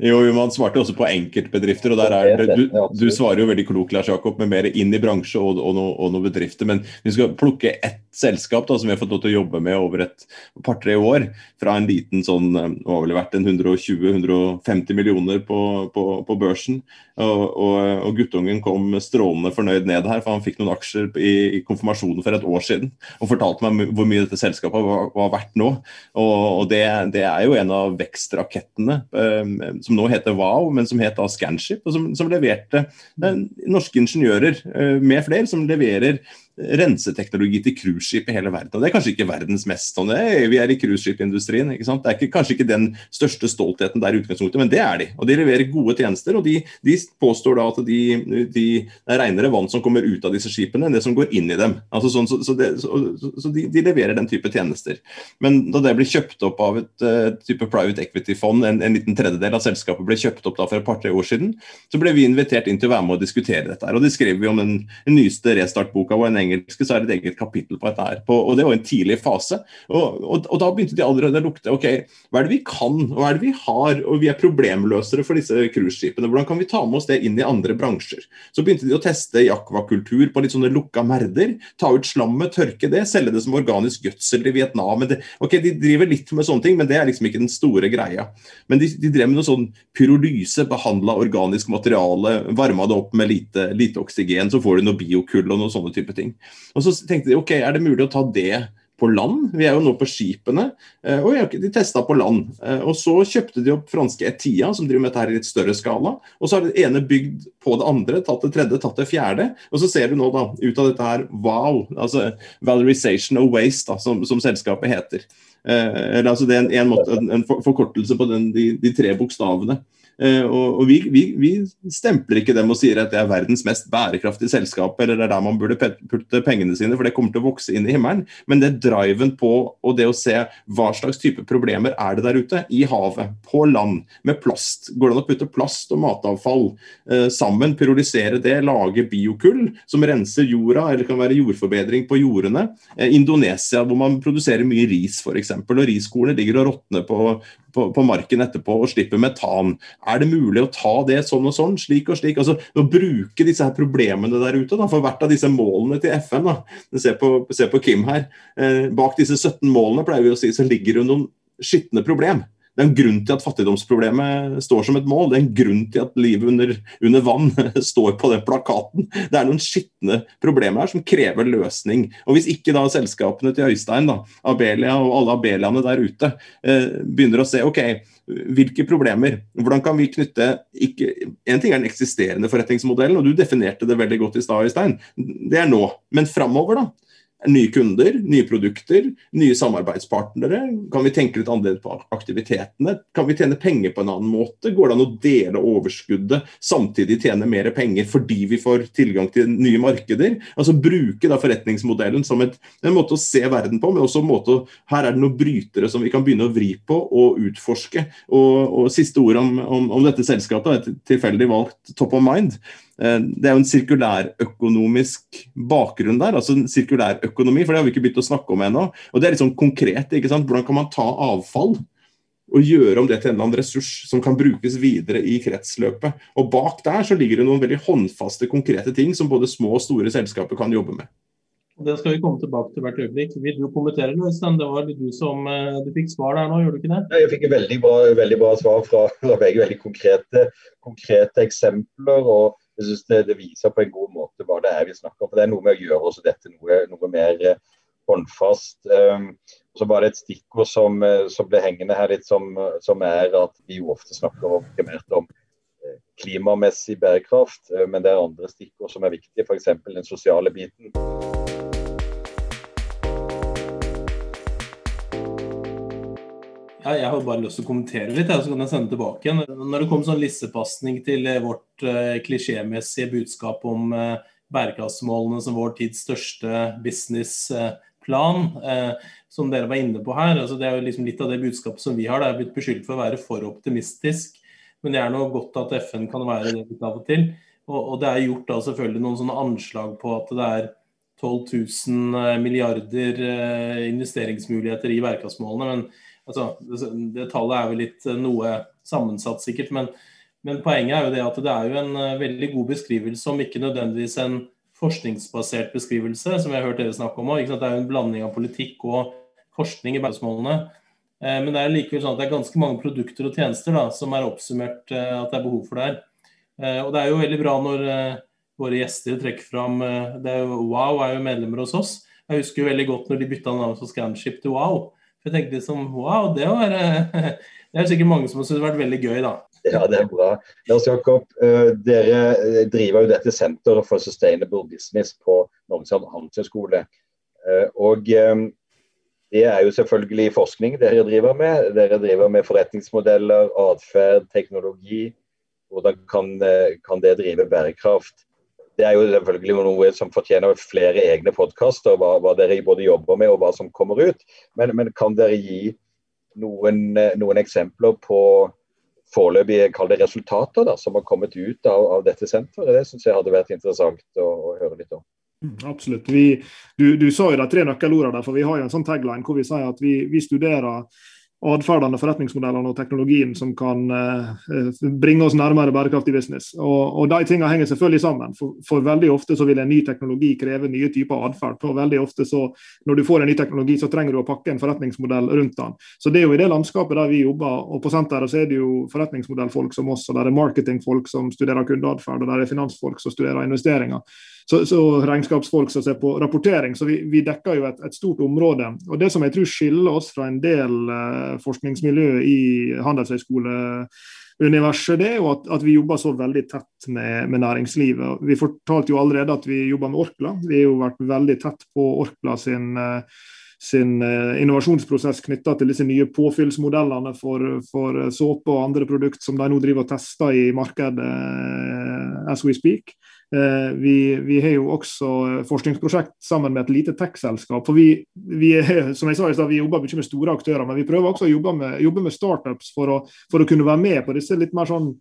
Jo, man svarte også på enkeltbedrifter. og der er, du, du svarer jo veldig klokt, Lars Jakob, med mer inn i bransje og, og, no, noen bedrifter. Men vi skal plukke ett selskap da, som vi har fått lov til å jobbe med over et par-tre år. Fra en liten sånn, det nå har vel vært en 120-150 millioner på, på, på børsen. Og, og, og, guttungen kom strålende fornøyd ned her, for han fikk noen aksjer i, i konfirmasjonen for et år siden. Og fortalte meg hvor mye dette selskapet var, var verdt nå. Og, og det, det, er jo en av vekstrakettene um, som nå heter Wow, men som het da Scanship, og som, som leverte uh, norske ingeniører uh, med flere som leverer renseteknologi til cruiseskip i hele verden. Og Det er kanskje ikke verdens mest sånn Vi er i cruiseskipindustrien. Det er ikke, kanskje ikke den største stoltheten der i utgangspunktet, men det er de. Og de leverer gode tjenester. Og de, de påstår da at de, de, det er renere vann som kommer ut av disse skipene, enn det som går inn i dem. Altså sånn, så, så, det, så, så de, de, leverer den type tjenester. Men da det ble kjøpt opp av et uh, type private equity-fond, en, en, liten tredjedel av selskapet ble kjøpt opp da for et par-tre år siden, så ble vi invitert inn til å være med og diskutere dette. her, og Det skrev vi om den, den nyeste restartboka en engelske så er det et eget kapittel på dette. her, på, og Det var en tidlig fase. Og, og, og, Da begynte de allerede å lukte. ok, Hva er det vi kan, hva er det vi har? og Vi er problemløsere for disse cruiseskipene. Hvordan kan vi ta med oss det inn i andre bransjer? Så begynte de å teste i akvakultur på litt sånne lukka merder. Ta ut slammet, tørke det, selge det som organisk gjødsel i Vietnam. Det, ok, De driver litt med sånne ting, men det er liksom ikke den store greia. Men de, de drev med noe sånn pyrolyse, behandla organisk materiale, varma det opp med lite, lite oksygen, så får du noe biokull og noen sånne type ting. Og så tenkte de ok, er det mulig å ta det på land? Vi er jo nå på skipene. Eh, og de testa på land. Eh, og så kjøpte de opp franske Etia, som driver med dette her i litt større skala. Og så har det ene bygd på det andre, tatt det tredje, tatt det fjerde. Og så ser du nå da ut av dette her wow, altså valorization of waste, da, som, som selskapet heter. Eh, altså Det er en, en, måte, en forkortelse på den, de, de tre bokstavene. Eh, og, vi, vi, vi, stempler ikke dem og sier at det er verdens mest bærekraftige selskap, eller det er der man burde putte pengene sine, for det kommer til å vokse inn i himmelen. Men det er driven på og det å se hva slags type problemer er det der ute, i havet, på land, med plast. Går det an å putte plast og matavfall eh, sammen, pyrolisere det, lage biokull som renser jorda, eller kan være jordforbedring på jordene? Eh, Indonesia, hvor man produserer mye ris, f.eks., og riskornet ligger og råtner på, på, på, marken etterpå og slipper metan. Er det mulig å ta det sånn og sånn, slik og slik? Altså, Å bruke disse her problemene der ute da, for hvert av disse målene til FN. da, Se på, se på Kim her. Eh, bak disse 17 målene pleier vi å si, så ligger det noen skitne problem. Det er en grunn til at fattigdomsproblemet står som et mål. Det er en grunn til at livet under, under vann står på den plakaten. Det er noen skitne problemer her som krever løsning. Og Hvis ikke da selskapene til Øystein, da, Abelia og alle Abeliaene der ute eh, begynner å se ok, hvilke problemer, hvordan kan vi knytte ikke, En ting er den eksisterende forretningsmodellen, og du definerte det veldig godt i stad, Øystein. Det er nå. Men framover, da? Nye kunder, nye produkter, nye samarbeidspartnere? Kan vi tenke litt annerledes på aktivitetene? Kan vi tjene penger på en annen måte? Går det an å dele overskuddet, samtidig tjene mer penger fordi vi får tilgang til nye markeder? Altså Bruke da forretningsmodellen som et, en måte å se verden på, men også en måte å, her er det noen brytere som vi kan begynne å vri på og utforske. Og, og Siste ord om, om, om dette selskapet er tilfeldig valgt top of mind. Eh, det er jo en sirkulærøkonomisk bakgrunn der. altså en sirkulærøkonomi, for Det har vi ikke begynt å snakke om ennå. og Det er litt sånn konkret. ikke sant? Hvordan kan man ta avfall og gjøre om det til en eller annen ressurs som kan brukes videre i kretsløpet. Og Bak der så ligger det noen veldig håndfaste, konkrete ting som både små og store selskaper kan jobbe med. Det skal vi komme tilbake til hvert øyeblikk. Vil du kommentere det, Øystein? Det var du som eh, du fikk svar der nå, gjorde du ikke det? Jeg fikk et veldig bra, veldig bra svar fra, fra begge veldig konkrete, konkrete eksempler. og jeg synes det, det, viser på en god måte hva det er vi snakker om. for Det er noe med å gjøre også dette noe, noe mer eh, håndfast. Um, så var det et stikkord som, eh, som, ble hengende her litt, som, som, er at vi jo ofte snakker om, primært om eh, klimamessig bærekraft, men det er andre stikkord som er viktige, f.eks. den sosiale biten. Ja, jeg har bare lyst til å kommentere litt, så kan jeg sende tilbake igjen. Når det kom sånn lissepasning til vårt uh, klisjémessige budskap om uh, bærekraftsmålene som vår tids største businessplan, som dere var inne på her, altså det er jo liksom litt av det budskapet som vi har. Det er blitt beskyldt for å være for optimistisk, men det er noe godt at FN kan være det litt av og til. Og, og det er gjort da selvfølgelig noen sånne anslag på at det er 12 000 milliarder investeringsmuligheter i bærekraftsmålene. men altså, det, tallet er vel litt eh, noe sammensatt, sikkert. Men, men, poenget er jo det at det er jo en uh, veldig god beskrivelse, om ikke nødvendigvis en forskningsbasert beskrivelse, som jeg har hørt dere snakke om òg. Det er jo en blanding av politikk og forskning i bæremålene. Uh, men det er likevel sånn at det er ganske mange produkter og tjenester da, som er oppsummert at det er behov for der. og det er jo veldig bra når våre gjester trekker fram det er jo, Wow er jo medlemmer hos oss. Jeg husker jo veldig godt når de bytta navn fra Scanship til Wow. For jeg tenkte liksom wow, det var Det er sikkert mange som har syntes vært veldig gøy, da. Ja, det er bra. Lars Jakob, eh, dere eh, driver jo dette senteret for sustainable business på Norges handelshøyskole. Eh, og det er jo selvfølgelig forskning dere driver med. Dere driver med forretningsmodeller, atferd, teknologi. Hvordan kan, kan det drive bærekraft? Det er jo selvfølgelig noe som fortjener flere egne podkaster, hva, hva, dere både jobber med og hva som kommer ut. Men, men kan dere gi noen, noen eksempler på foreløpige resultater da, som har kommet ut av, av dette senteret? Det syns jeg hadde vært interessant å, å høre litt om. Mm, absolutt. Vi, du, du, sa jo de tre nøkkelordene der, for vi har jo en sånn tagline hvor vi sier at vi, vi studerer atferdene, forretningsmodellene og teknologien som kan eh, bringe oss nærmere bærekraftig business. Og, og De tingene henger selvfølgelig sammen. For, for, veldig ofte så vil en ny teknologi kreve nye typer atferd. For veldig ofte så, Når du får en ny teknologi, så trenger du å pakke en forretningsmodell rundt den. Så Det er jo i det landskapet der vi jobber. og På senteret så er det jo forretningsmodellfolk som oss, og der er marketingfolk som studerer kundeatferd, og der er finansfolk som studerer investeringer så, så regnskapsfolk som ser på rapportering. Så vi, vi dekker jo et, et, stort område. Og Det som jeg tror skiller oss fra en del eh, forskningsmiljø i handelshøyskoleuniverset, det er jo at, at, vi jobber så veldig tett med, med, næringslivet. Vi fortalte jo allerede at vi jobber med Orkla. Vi har jo vært veldig tett på Orkla sin eh, sin eh, innovasjonsprosess knytta til disse nye påfyllsmodellene for, for såpe og andre produkter som de nå driver og tester i markedet as we speak. Eh, vi, vi, har jo også forskningsprosjekt sammen med et lite tech-selskap. for vi, vi, som jeg sa i sted, vi jobber mye med store aktører, men vi prøver også å jobbe med, jobbe med startups for å, for å, kunne være med på disse litt mer sånn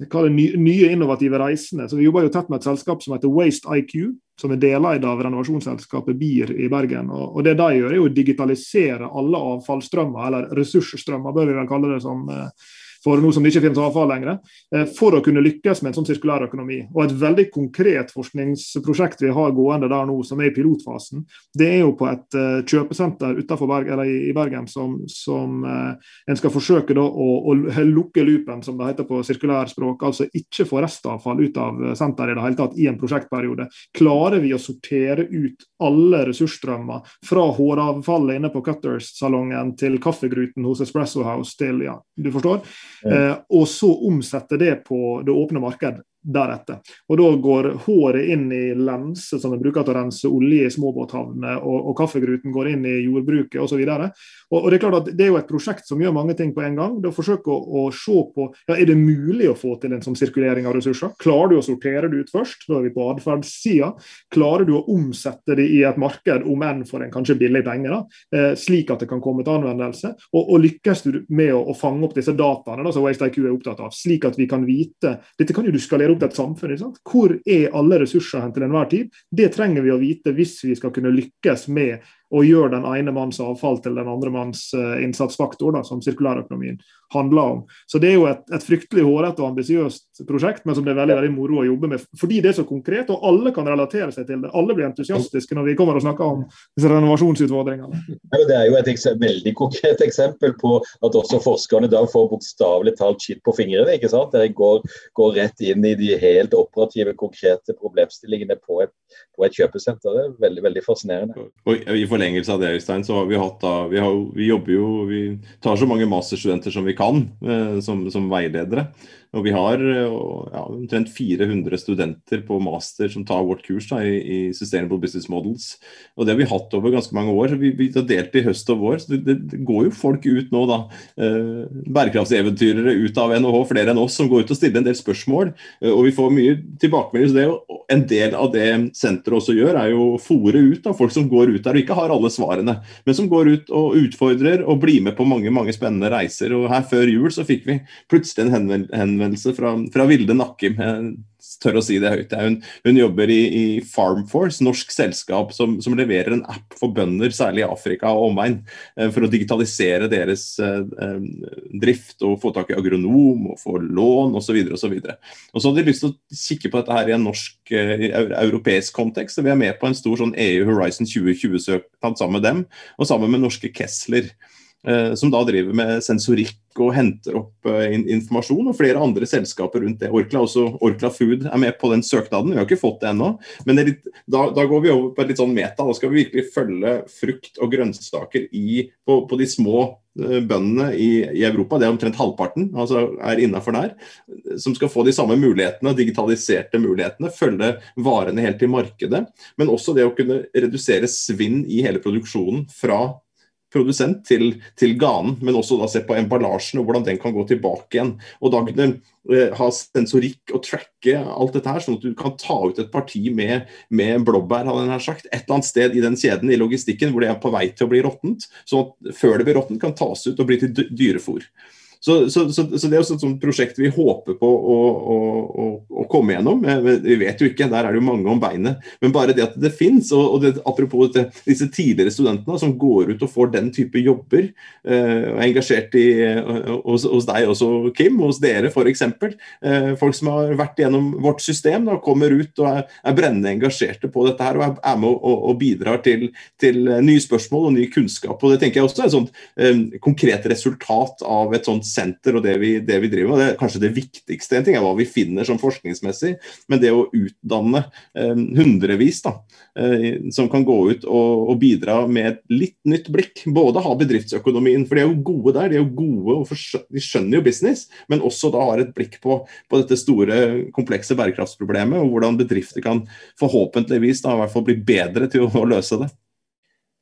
det, nye innovative reisene. Så Vi jobber jo tett med et selskap som heter Waste IQ, som er deleid av renovasjonsselskapet BIR i Bergen. Og, og Det de gjør, er å digitalisere alle avfallsstrømmer, eller ressursstrømmer, bør vi vel kalle det som. Eh, for nå som det ikke finnes avfall lenger, eh, for å kunne lykkes med en sånn sirkulær økonomi. Og Et veldig konkret forskningsprosjekt vi har gående der nå, som er i pilotfasen, det er jo på et kjøpesenter kjøpesenter Bergen, i Bergen som, som uh, en skal forsøke da, å, å, lukke loopen, som det heter på sirkulærspråk. Altså ikke få restavfall ut av senteret i det hele tatt i en prosjektperiode. Klarer vi å sortere ut alle ressursstrømmer fra håravfallet inne på Cutters-salongen til kaffegruten hos Espresso House til ja, du forstår? Eh, og så omsette det på det åpne marked deretter. Og Da går håret inn i lense som en bruker til å rense olje i småbåthavner, og, og kaffegruten går inn i jordbruket osv. Og, og det er klart at det er jo et prosjekt som gjør mange ting på en gang. Det å forsøke å, å se på ja, er det mulig å få til en sånn sirkulering av ressurser. Klarer du å sortere det ut først? Da er vi på atferdssida. Klarer du å omsette det i et marked, om enn for en kanskje billig penge, da, eh, slik at det kan komme til anvendelse? Og, og lykkes du med å, å, fange opp disse dataene da, som WasteIQ er opptatt av, slik at vi kan vite Dette kan jo du skalere opp til et samfunn. Hvor er alle ressurser hen til enhver tid? Det trenger vi å vite hvis vi skal kunne lykkes med og gjør den ene manns avfall til den andre manns uh, innsatsfaktor, da, som sirkulærøkonomien handler om. Så Det er jo et, et fryktelig hårete og ambisiøst prosjekt, men som det er veldig veldig moro å jobbe med. Fordi det er så konkret, og alle kan relatere seg til det. Alle blir entusiastiske når vi kommer og snakker om disse renovasjonsutfordringene. Det er jo et veldig konkret eksempel på at også forskerne da får bokstavelig talt skitt på fingrene. ikke sant? Dere går, går, rett inn i de helt operative, konkrete problemstillingene på et, på et kjøpesenter. Det er veldig, veldig fascinerende. Og I forlengelse av det, Øystein, så har vi hatt da vi, har, vi, jobber jo Vi tar så mange masterstudenter som vi kan, eh, som, som, veiledere. Og vi har ja, omtrent 400 studenter på master som tar vårt kurs da, i, i, Sustainable Business Models. Og det har vi hatt over ganske mange år. så Vi, vi har delt i høst og vår. så det, det, går jo folk ut nå, da. Eh, bærekraftseventyrere ut av NHH, flere enn oss, som går ut og stiller en del spørsmål. Eh, og vi får mye tilbakemeldinger. det En del av det senteret også gjør, er jo å fòre ut da, folk som går ut der og ikke har alle svarene, men som går ut og utfordrer og blir med på mange mange spennende reiser. og Her før jul så fikk vi plutselig en henvendelse fra, fra Vilde Nakkim Jeg tør å si det høyt. Hun, hun jobber i, i Farmforce, norsk selskap som, som, leverer en app for bønder, særlig i Afrika og omegn, eh, for å digitalisere deres eh, eh, drift og få tak i agronom og få lån osv. Og, så videre, og, så og så hadde de lyst til å kikke på dette her i en norsk, europeisk kontekst. så Vi er med på en stor sånn EU Horizon 2020-søknad sammen med dem, og sammen med norske Kessler. Eh, som da driver med sensorikk og henter opp uh, informasjon, og flere andre selskaper rundt det. Orkla, også Orkla Food er med på den søknaden, vi har ikke fått det ennå. Men det litt, da, da, går vi over på et litt sånn meta. Da skal vi virkelig følge frukt og grønnsaker i, på, på, de små uh, bøndene i, i, Europa. Det er omtrent halvparten altså er innafor der. Som skal få de samme mulighetene, digitaliserte mulighetene. Følge varene helt til markedet. Men også det å kunne redusere svinn i hele produksjonen fra produsent til, til ganen, men også da se på emballasjen og hvordan den kan gå tilbake igjen. Og da kunne eh, ha sensorikk og tracke alt dette her, sånn at du kan ta ut et parti med, med blåbær hadde jeg sagt, et eller annet sted i den kjeden i logistikken hvor det er på vei til å bli råttent. Sånn at før det blir råttent, kan tas ut og bli til dyrefôr. Så, så, så, så, det er også et sånt prosjekt vi håper på å, å, å, komme gjennom. Vi vet jo ikke, der er det jo mange om beinet. Men bare det at det fins, og, og det, apropos det, disse tidligere studentene som går ut og får den type jobber, eh, og er engasjert i, hos, hos, deg også, Kim, hos dere f.eks. Eh, folk som har vært gjennom vårt system, da, kommer ut og er, er brennende engasjerte på dette her, og er, er med og, og bidrar til, til, nye spørsmål og ny kunnskap. og Det tenker jeg også er et sånt eh, konkret resultat av et sånt senter og det vi, det vi, driver med. Det er kanskje det viktigste. En ting er hva vi finner som forskningsmessig, men det å utdanne eh, hundrevis da, eh, som kan gå ut og, og, bidra med et litt nytt blikk. Både ha bedriftsøkonomien, for de er jo gode der. De er jo gode og de skjønner jo business, men også da har et blikk på, på dette store, komplekse bærekraftsproblemet, og hvordan bedrifter kan forhåpentligvis da, i hvert fall bli bedre til å, å løse det.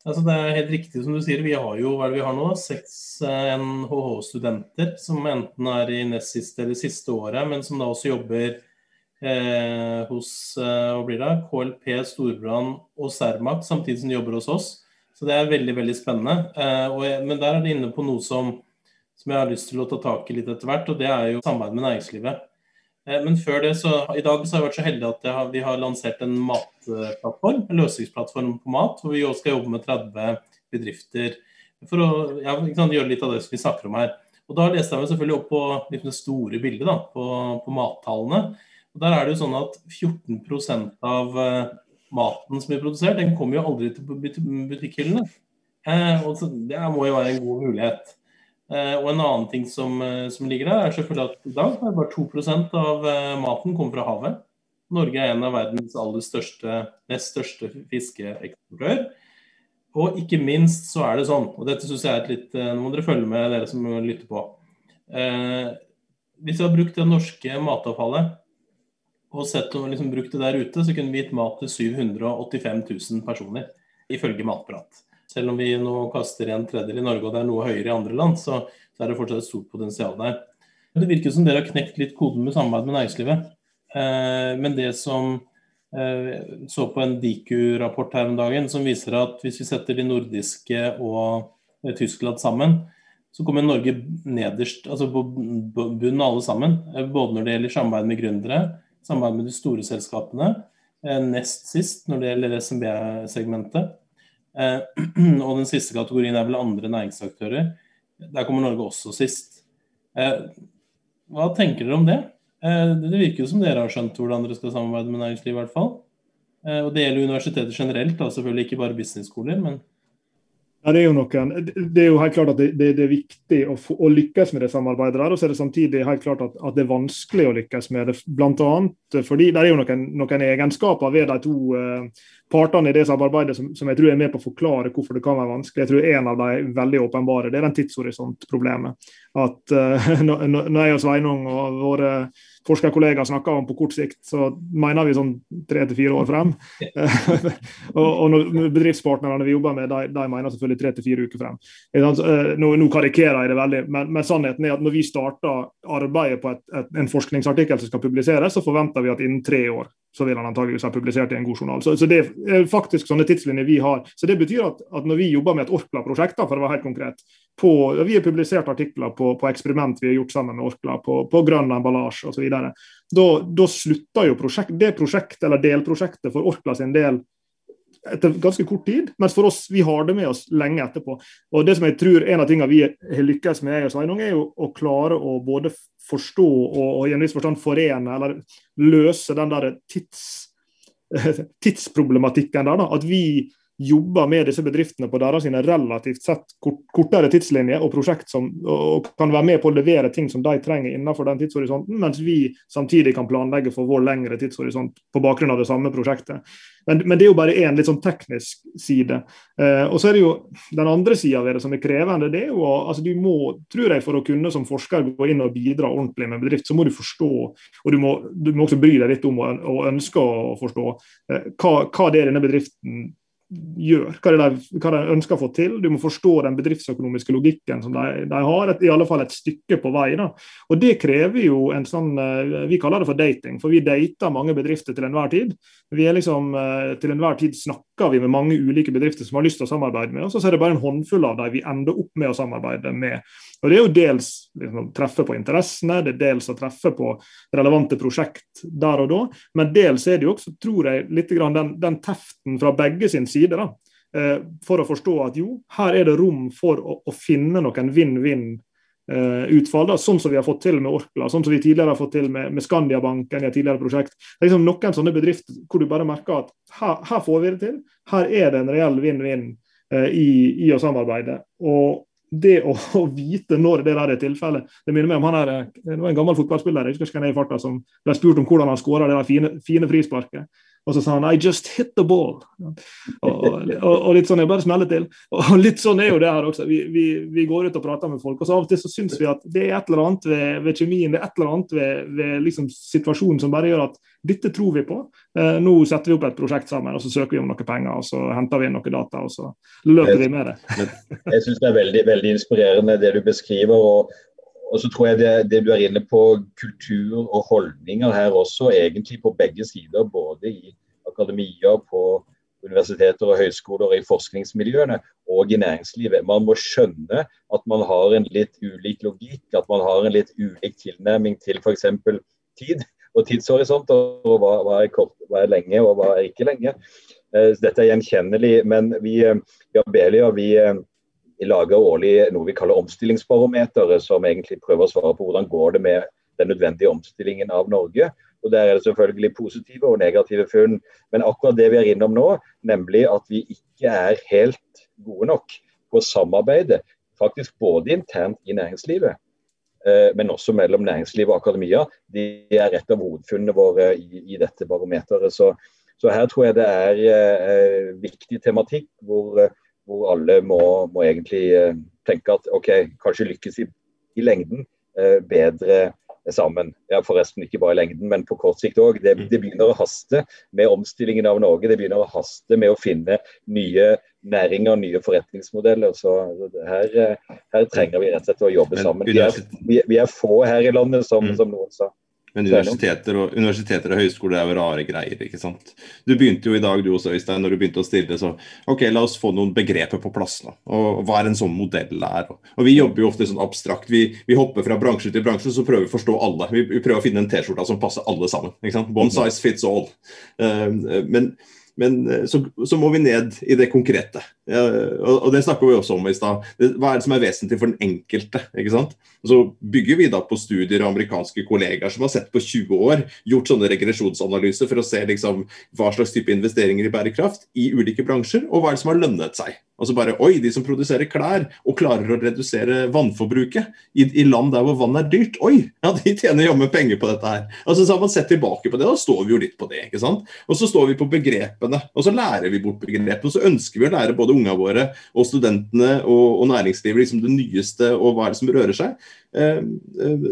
Altså det er helt riktig som du sier. Vi har jo hva er det vi har nå, seks eh, NHH-studenter som enten er i nest siste eller siste året, men som da også jobber eh, hos eh, hva blir det, KLP, Storbrann og Cermaq samtidig som de jobber hos oss. Så det er veldig veldig spennende. Eh, og, men der er de inne på noe som, som jeg har lyst til å ta tak i litt etter hvert, og det er jo samarbeid med næringslivet. Eh, men før det, så i dag så har jeg vært så heldig at har, vi har lansert en matplattform, en løsningsplattform på mat, hvor vi også skal jobbe med 30 bedrifter for å ja, gjøre litt av det som vi snakker om her. Og Da leste jeg meg selvfølgelig opp på liksom, det store bildet, da, på, på mattallene. Og Der er det jo sånn at 14% av uh, maten som blir produsert, den kommer jo aldri til butikkhyllene. Eh, og Det må jo være en god mulighet. Eh, og en annen ting som, eh, som, ligger der, er selvfølgelig at i dag er bare 2 av eh, maten kommer fra havet. Norge er en av verdens aller største, nest største fiskeeksportør. Og ikke minst så er det sånn, og dette syns jeg er et litt Nå må dere følge med, dere som lytter på. Eh, hvis vi hadde brukt det norske matavfallet og sett om vi liksom brukt det der ute, så kunne vi gitt mat til 785 000 personer, ifølge Matprat. Selv om vi nå kaster en tredjedel i Norge og det er noe høyere i andre land, så, så er det fortsatt et stort potensial der. Det virker som dere har knekt litt koden med samarbeid med næringslivet. Eh, men det som eh, så på en Diku-rapport her om dagen som viser at hvis vi setter de nordiske og eh, Tyskland sammen, så kommer Norge nederst, altså på bunnen alle sammen. Eh, både når det gjelder samarbeid med gründere, samarbeid med de store selskapene, eh, nest sist når det gjelder SMB-segmentet. Eh, og den siste kategorien er vel andre næringsaktører. Der kommer Norge også sist. Eh, hva tenker dere om det? Eh, det virker jo som dere har skjønt hvordan dere skal samarbeide med næringslivet, i hvert fall. Og det gjelder universiteter generelt, da, selvfølgelig ikke bare business-skoler, men Ja, det, er noen, det er jo helt klart at det, det, det er viktig å, få, å, lykkes med det samarbeidet. der, Og så er det samtidig helt klart at, at, det er vanskelig å lykkes med det. Blant annet fordi det er jo noen, noen egenskaper ved de to uh, partene i det samarbeidet som, som, jeg tror er med på å forklare hvorfor det kan være vanskelig. Jeg tror En av de veldig åpenbare det er den tidshorisontproblemet. At uh, når jeg og Sveinung og våre forskerkollegaer snakker om på kort sikt, så mener vi sånn tre til fire år frem. og, og bedriftspartnerne vi jobber med, de, de mener selvfølgelig tre til fire uker frem. Eh, nå, nå, karikerer jeg det veldig, men, men, sannheten er at når vi starter arbeidet på et, et, en forskningsartikkel som skal publiseres, så forventer vi at innen tre år så vil han antageligvis ha publisert i en god journal. Så, så, Det er faktisk sånne tidslinjer vi har. Så Det betyr at, at når vi jobber med et Orkla-prosjekt, for å være helt konkret, på, vi har publisert artikler på, på, eksperiment vi har gjort sammen med Orkla, på, på grønn emballasje osv. Da, da slutter jo prosjekt, det prosjektet eller delprosjektet for Orkla sin del etter ganske kort tid, mens for oss, vi har det med oss lenge etterpå. Og det som jeg tror En av tingene vi har lykkes med, er jo å klare å både forstå og, og i en viss forstand forene eller løse den der tids, tidsproblematikken der. Da. At vi jobber med disse bedriftene på deres relativt sett kortere tidslinjer og prosjekt som og kan være med på å levere ting som de trenger innenfor den tidshorisonten, mens vi samtidig kan planlegge for vår lengre tidshorisont på bakgrunn av det samme prosjektet. Men, men, det er jo bare én litt sånn teknisk side. Eh, og så er det jo den andre sida ved det som er krevende. det er jo, altså Du må, tror jeg, for å kunne som forsker gå inn og bidra ordentlig med bedrift, så må du forstå, og du må, du må også bry deg litt om og, ønske å forstå eh, hva, hva det er denne bedriften gjør, hva de, hva de, ønsker å få til. Du må forstå den bedriftsøkonomiske logikken som de, de har, et, i alle fall et stykke på vei. Da. Og Det krever jo en sånn eh, Vi kaller det for dating, for vi dater mange bedrifter til enhver tid. Vi er liksom, eh, Til enhver tid snakker vi med mange ulike bedrifter som har lyst til å samarbeide med oss, og så er det bare en håndfull av dem vi ender opp med å samarbeide med. Og Det er jo dels liksom, treffe på interessene, det er dels å treffe på relevante prosjekt der og da, men dels er det jo også, tror jeg, litt den, den teften fra begge sin side. da, eh, For å forstå at jo, her er det rom for å, å finne noen vinn-vinn utfall, da, sånn som vi har fått til med Orkla, sånn som vi tidligere har fått til med, med Skandiabanken i et tidligere prosjekt. Det er liksom noen sånne bedrifter hvor du bare merker at her, her får vi det til. Her er det en reell vinn-vinn eh, i, i, å samarbeide. Og, det å, å, vite når det der er tilfellet Det minner meg om han her, det var en gammel fotballspiller jeg husker ikke hvem er i farta, som ble spurt om hvordan han skåra det der fine, fine frisparket. Og så sa han 'I just hit the ball'. Og, og, og litt sånn, jeg bare smeller til. Og litt sånn er jo det her også. Vi, vi, vi, går ut og prater med folk, og så av og til så syns vi at det er et eller annet ved, ved kjemien, det er et eller annet ved, ved liksom situasjonen som bare gjør at dette tror vi på. Eh, nå setter vi opp et prosjekt sammen, og så søker vi om noen penger, og så henter vi inn noen data, og så løper vi med det. jeg syns det er veldig, veldig inspirerende det du beskriver. og og så tror jeg det, det, du er inne på, kultur og holdninger her også, egentlig på begge sider. Både i akademia, på universiteter og høyskoler, i forskningsmiljøene og i næringslivet. Man må skjønne at man har en litt ulik logikk, at man har en litt ulik tilnærming til f.eks. tid og tidshorisont. Og hva, hva, er kort, hva, er lenge og hva er ikke lenge. Eh, dette er gjenkjennelig. Men vi, i vi, Abelia, vi eh, vi lager årlig noe vi kaller omstillingsbarometeret, som egentlig prøver å svare på hvordan går det med den nødvendige omstillingen av Norge. Og Der er det selvfølgelig positive og negative funn. Men akkurat det vi er innom nå, nemlig at vi ikke er helt gode nok på å samarbeide, faktisk både internt i næringslivet, eh, men også mellom næringsliv og akademia, de er et av hovedfunnene våre i, i dette barometeret. Så, så, her tror jeg det er eh, viktig tematikk hvor hvor alle må, må egentlig eh, tenke at OK, kanskje lykkes i, i lengden eh, bedre sammen. Ja, Forresten ikke bare i lengden, men på kort sikt òg. Det, det, begynner å haste med omstillingen av Norge. Det begynner å haste med å finne nye næringer, nye forretningsmodeller. Så her, eh, her trenger vi rett og slett å jobbe sammen. Vi er, vi, er få her i landet, som, mm. som noen sa. Men universiteter og, universiteter og høyskoler er jo rare greier. ikke sant? Du begynte jo i dag du også, Øystein, når du begynte å stille, så ok, la oss få noen begreper på plass. nå, og Hva er en sånn modell er? Og, og Vi jobber jo ofte sånn abstrakt. Vi, vi, hopper fra bransje til bransje, så prøver vi å forstå alle. Vi, vi prøver å finne en T-skjorte som passer alle sammen. ikke sant? One size fits all. Uh, men men så, så, må vi ned i det konkrete. Og det snakker vi også om i stad. Hva er det som er vesentlig for den enkelte? ikke sant? Så bygger vi da på studier av amerikanske kollegaer som har sett på 20 år, gjort sånne regresjonsanalyser for å se liksom hva slags type investeringer i bærekraft i ulike bransjer, og hva er det som har lønnet seg. Altså bare, Oi, de som produserer klær og klarer å redusere vannforbruket i, i land der hvor vann er dyrt, oi, ja, de tjener jammen penger på dette her. Altså Så har man sett tilbake på det, da står vi jo litt på det. ikke sant? Og så står vi på begrepene, og så lærer vi bort begrepene. Og så ønsker vi å lære både unga våre og studentene og, og næringslivet liksom det nyeste og hva er det som rører seg. Eh, eh,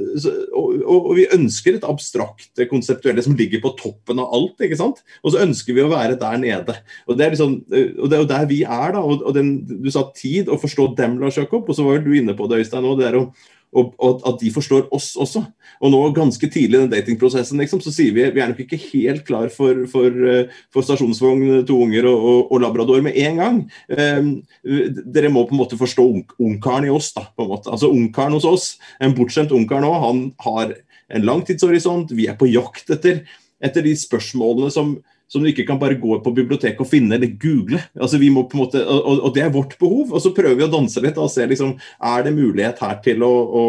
og vi ønsker et abstrakt konseptuelle som ligger på toppen av alt. ikke sant? Og så ønsker vi å være der nede. Og det er, liksom, eh, og det er jo der vi er. da, og den, Du sa tid, å forstå dem, Lars Jakob. Og så var jo du inne på det, Øystein, og det er å og, og, at de forstår oss også. Og nå ganske tidlig i den datingprosessen liksom, så sier vi vi er nok ikke helt klar for, for, eh, for stasjonsvogn, to unger og, og, og, labrador med en gang. Um, dere må på en måte forstå ungkaren i oss. da, på en måte. Altså Ungkaren hos oss, en bortskjemt ungkar nå, han har en langtidshorisont. Vi er på jakt etter, etter de spørsmålene som som du ikke kan bare gå på biblioteket og finne eller google. Altså vi må på en måte, og, og, Det er vårt behov. og Så prøver vi å danse litt og se liksom, er det mulighet her til å, å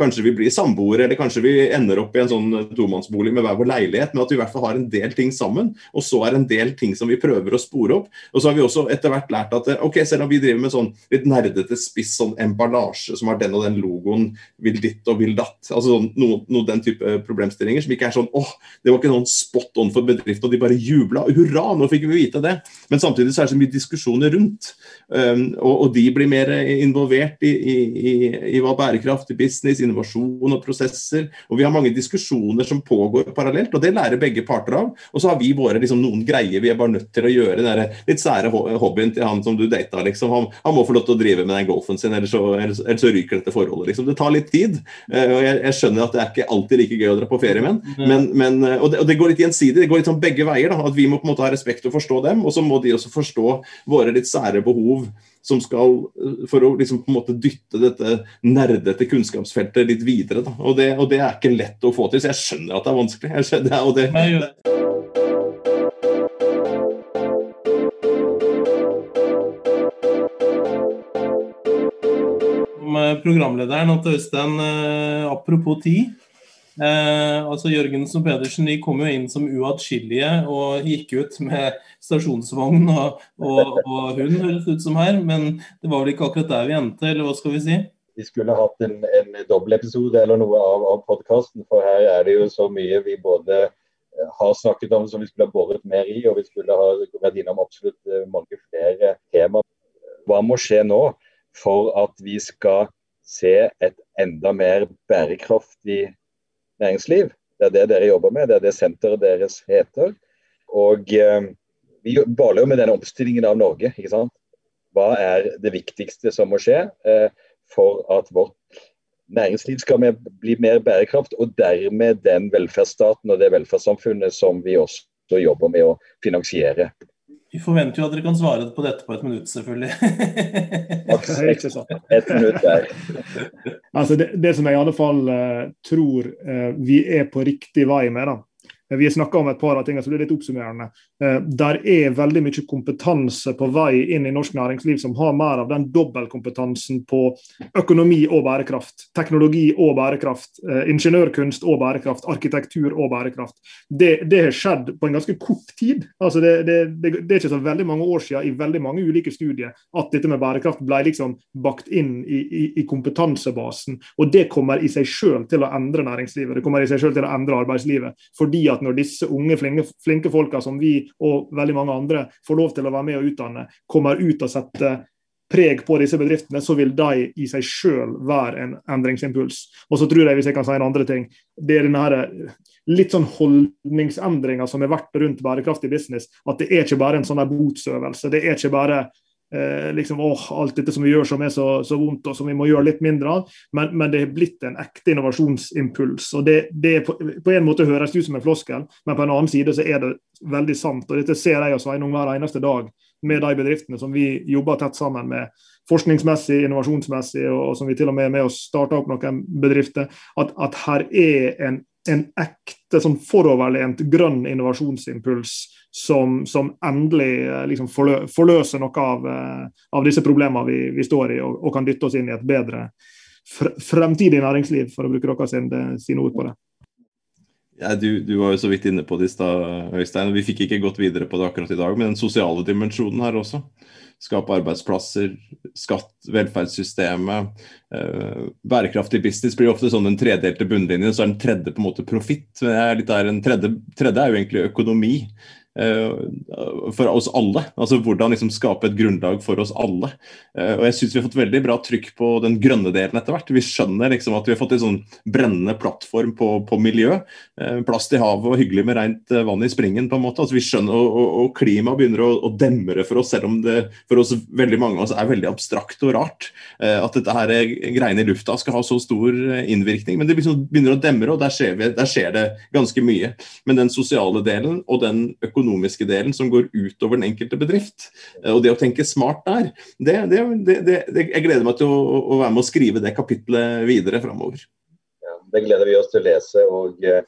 Kanskje vi blir samboere, eller kanskje vi ender opp i en sånn tomannsbolig med hver vår leilighet, men at vi i hvert fall har en del ting sammen. Og så er det en del ting som vi prøver å spore opp. Og så har vi også etter hvert lært at ok, selv om vi driver med sånn litt nerdete spiss, sånn emballasje som har den og den logoen, vil ditt og vil datt, altså sånn, noe, noe den type problemstillinger som ikke er sånn åh, det var ikke noen spot on for bedrift, og de bare jubla. Hurra, nå fikk vi vite det. Men samtidig så er det så mye diskusjoner rundt. Um, og, og, de blir mer involvert i, i, i, i hva bærekraftig business, innovasjon og prosesser. Og vi har mange diskusjoner som pågår parallelt, og det lærer begge parter av. Og så har vi våre liksom, noen greier vi er bare nødt til å gjøre. Den litt sære hobbyen til han som du data. Liksom. Han, han, må få lov til å drive med den golfen sin, ellers så, ellers, ellers så ryker dette forholdet. Liksom. Det tar litt tid. Uh, og jeg, jeg, skjønner at det er ikke alltid like gøy å dra på ferie med, men, men, og, det, og det går litt gjensidig. Det går litt sånn begge veier. Da, at vi må på en måte ha respekt og forstå dem, og så må de også forstå våre litt sære behov som skal for å liksom på en måte dytte dette nerdete kunnskapsfeltet litt videre. Og, det, og det er ikke lett å få til, så jeg skjønner at det er vanskelig. Jeg skjønner, og det, det programlederen at Øystein, eh, apropos tid Eh, altså Jørgensen og Pedersen de kom jo inn som uatskillelige og gikk ut med stasjonsvogn og, og, og hund, høres ut som her. Men det var vel ikke akkurat der vi endte, eller hva skal vi si? Vi skulle hatt en, en dobbeltepisode eller noe av, av podkasten, for her er det jo så mye vi både eh, har snakket om som vi skulle ha båret mer i, og vi skulle ha vært innom absolutt eh, mange flere tema. Hva må skje nå for at vi skal se et enda mer bærekraftig næringsliv. Det er det dere jobber med, det er det senteret deres heter. Og eh, vi baler jo med denne omstillingen av Norge. ikke sant? Hva er det viktigste som må skje eh, for at vårt næringsliv skal bli mer bærekraft, og dermed den velferdsstaten og det velferdssamfunnet som vi også jobber med å finansiere. Vi forventer jo at dere kan svare på dette på et minutt, selvfølgelig. et minutt der. altså det, det, som jeg i alle fall uh, tror uh, vi er på riktig vei med, da, vi har snakka om et par av tingene som blir litt oppsummerende. Eh, der er veldig mye kompetanse på vei inn i norsk næringsliv som har mer av den dobbeltkompetansen på økonomi og bærekraft, teknologi og bærekraft, eh, ingeniørkunst og bærekraft, arkitektur og bærekraft. Det, det har skjedd på en ganske kort tid. Altså det, det, det, er ikke så veldig mange år siden i veldig mange ulike studier at dette med bærekraft ble liksom bakt inn i, i, i kompetansebasen. Og det kommer i seg selv til å endre næringslivet, det kommer i seg selv til å endre arbeidslivet. fordi at at når disse unge, flinke, flinke folka som vi og veldig mange andre får lov til å være med og utdanne, kommer ut og setter preg på disse bedriftene, så vil de i seg selv være en endringsimpuls. Og så tror jeg, hvis jeg kan si en andre ting, det er denne her litt sånn holdningsendringa som har vært rundt bærekraftig business. At det er ikke bare en sånn botsøvelse. Det er ikke bare eh, liksom, åh, alt dette som vi gjør som er så, så, vondt og som vi må gjøre litt mindre av. Men, men det har blitt en ekte innovasjonsimpuls. og det, det på, på, en måte høres ut som en floskel, men på en annen side så er det veldig sant. og Dette ser jeg og Sveinung hver eneste dag med de bedriftene som vi jobber tett sammen med forskningsmessig, innovasjonsmessig, og, og som vi til og med er med å starte opp noen bedrifter. At, at her er en en ekte sånn foroverlent grønn innovasjonsimpuls som, som endelig eh, liksom forlø, forløser noe av, eh, av disse problemene vi, vi står i, og, og, kan dytte oss inn i et bedre fremtidig næringsliv, for å bruke dere sine, sin ord på det. Ja, du, du, var jo så vidt inne på det i stad, Øystein. Vi fikk ikke gått videre på det akkurat i dag, men den sosiale dimensjonen her også skape arbeidsplasser, skatt, velferdssystemet. Eh, bærekraftig business blir ofte sånn den tredelte bunnlinjen, så er den tredje på en måte profitt. Den tredje, tredje er jo egentlig økonomi. Eh, for oss alle. Altså hvordan liksom skape et grunnlag for oss alle. Eh, og jeg syns vi har fått veldig bra trykk på den grønne delen etter hvert. Vi skjønner liksom at vi har fått en sånn brennende plattform på, på miljø. Plast plass til havet og hyggelig med rent vann i springen, på en måte. Altså vi skjønner, Og, og, og klimaet begynner å, å, demre for oss, selv om det for oss veldig mange av oss er veldig abstrakt og rart. At dette her greiene i lufta skal ha så stor innvirkning. Men det liksom begynner å demre, og der skjer, vi, der skjer det ganske mye. Men den sosiale delen og den økonomiske økonomiske delen som går utover den enkelte bedrift. Eh, og det å tenke smart der, det, det, det, jeg gleder meg til å, å, være med å skrive det kapitlet videre framover. Ja, det gleder vi oss til å lese. og eh,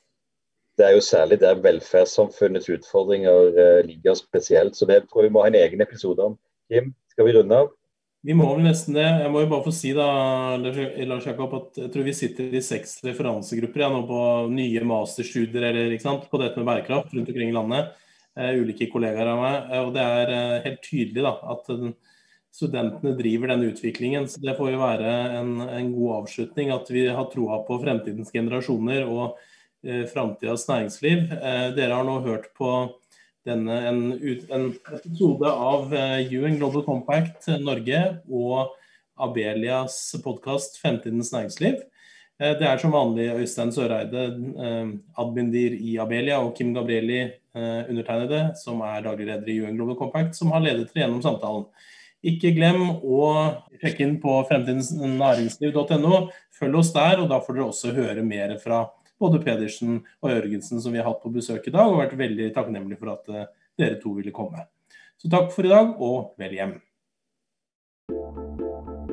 det er jo særlig der velferdssamfunnets utfordringer eh, ligger spesielt. Så det tror jeg vi må ha en egen episode om. Kim, skal vi runde av? Vi må vel nesten det. Jeg må jo bare få si da, Lars Jakob, at jeg tror vi sitter i seks referansegrupper ja, nå på nye masterstudier eller, ikke sant, på dette med bærekraft rundt omkring i landet. Eh, ulike kollegaer av meg. Eh, og det er eh, helt tydelig da, at studentene driver denne utviklingen. Så det får jo være en, en god avslutning at vi har troa på fremtidens generasjoner og eh, framtidas næringsliv. Eh, dere har nå hørt på denne, en, en episode av UN Global Compact Norge og Abelias podkast 'Fremtidens næringsliv'. Det er som vanlig Øystein Søreide, admindir i Abelia, og Kim Gabrieli, Eh, undertegnede, som er daglig leder i UN Global Compact, som har ledet dere gjennom samtalen. Ikke glem å sjekke inn på fremtidensnæringsliv.no. Følg oss der, og da får dere også høre mer fra både Pedersen og Jørgensen, som vi har hatt på besøk i dag, og vært veldig takknemlige for at eh, dere to ville komme. Så takk for i dag, og vel hjem.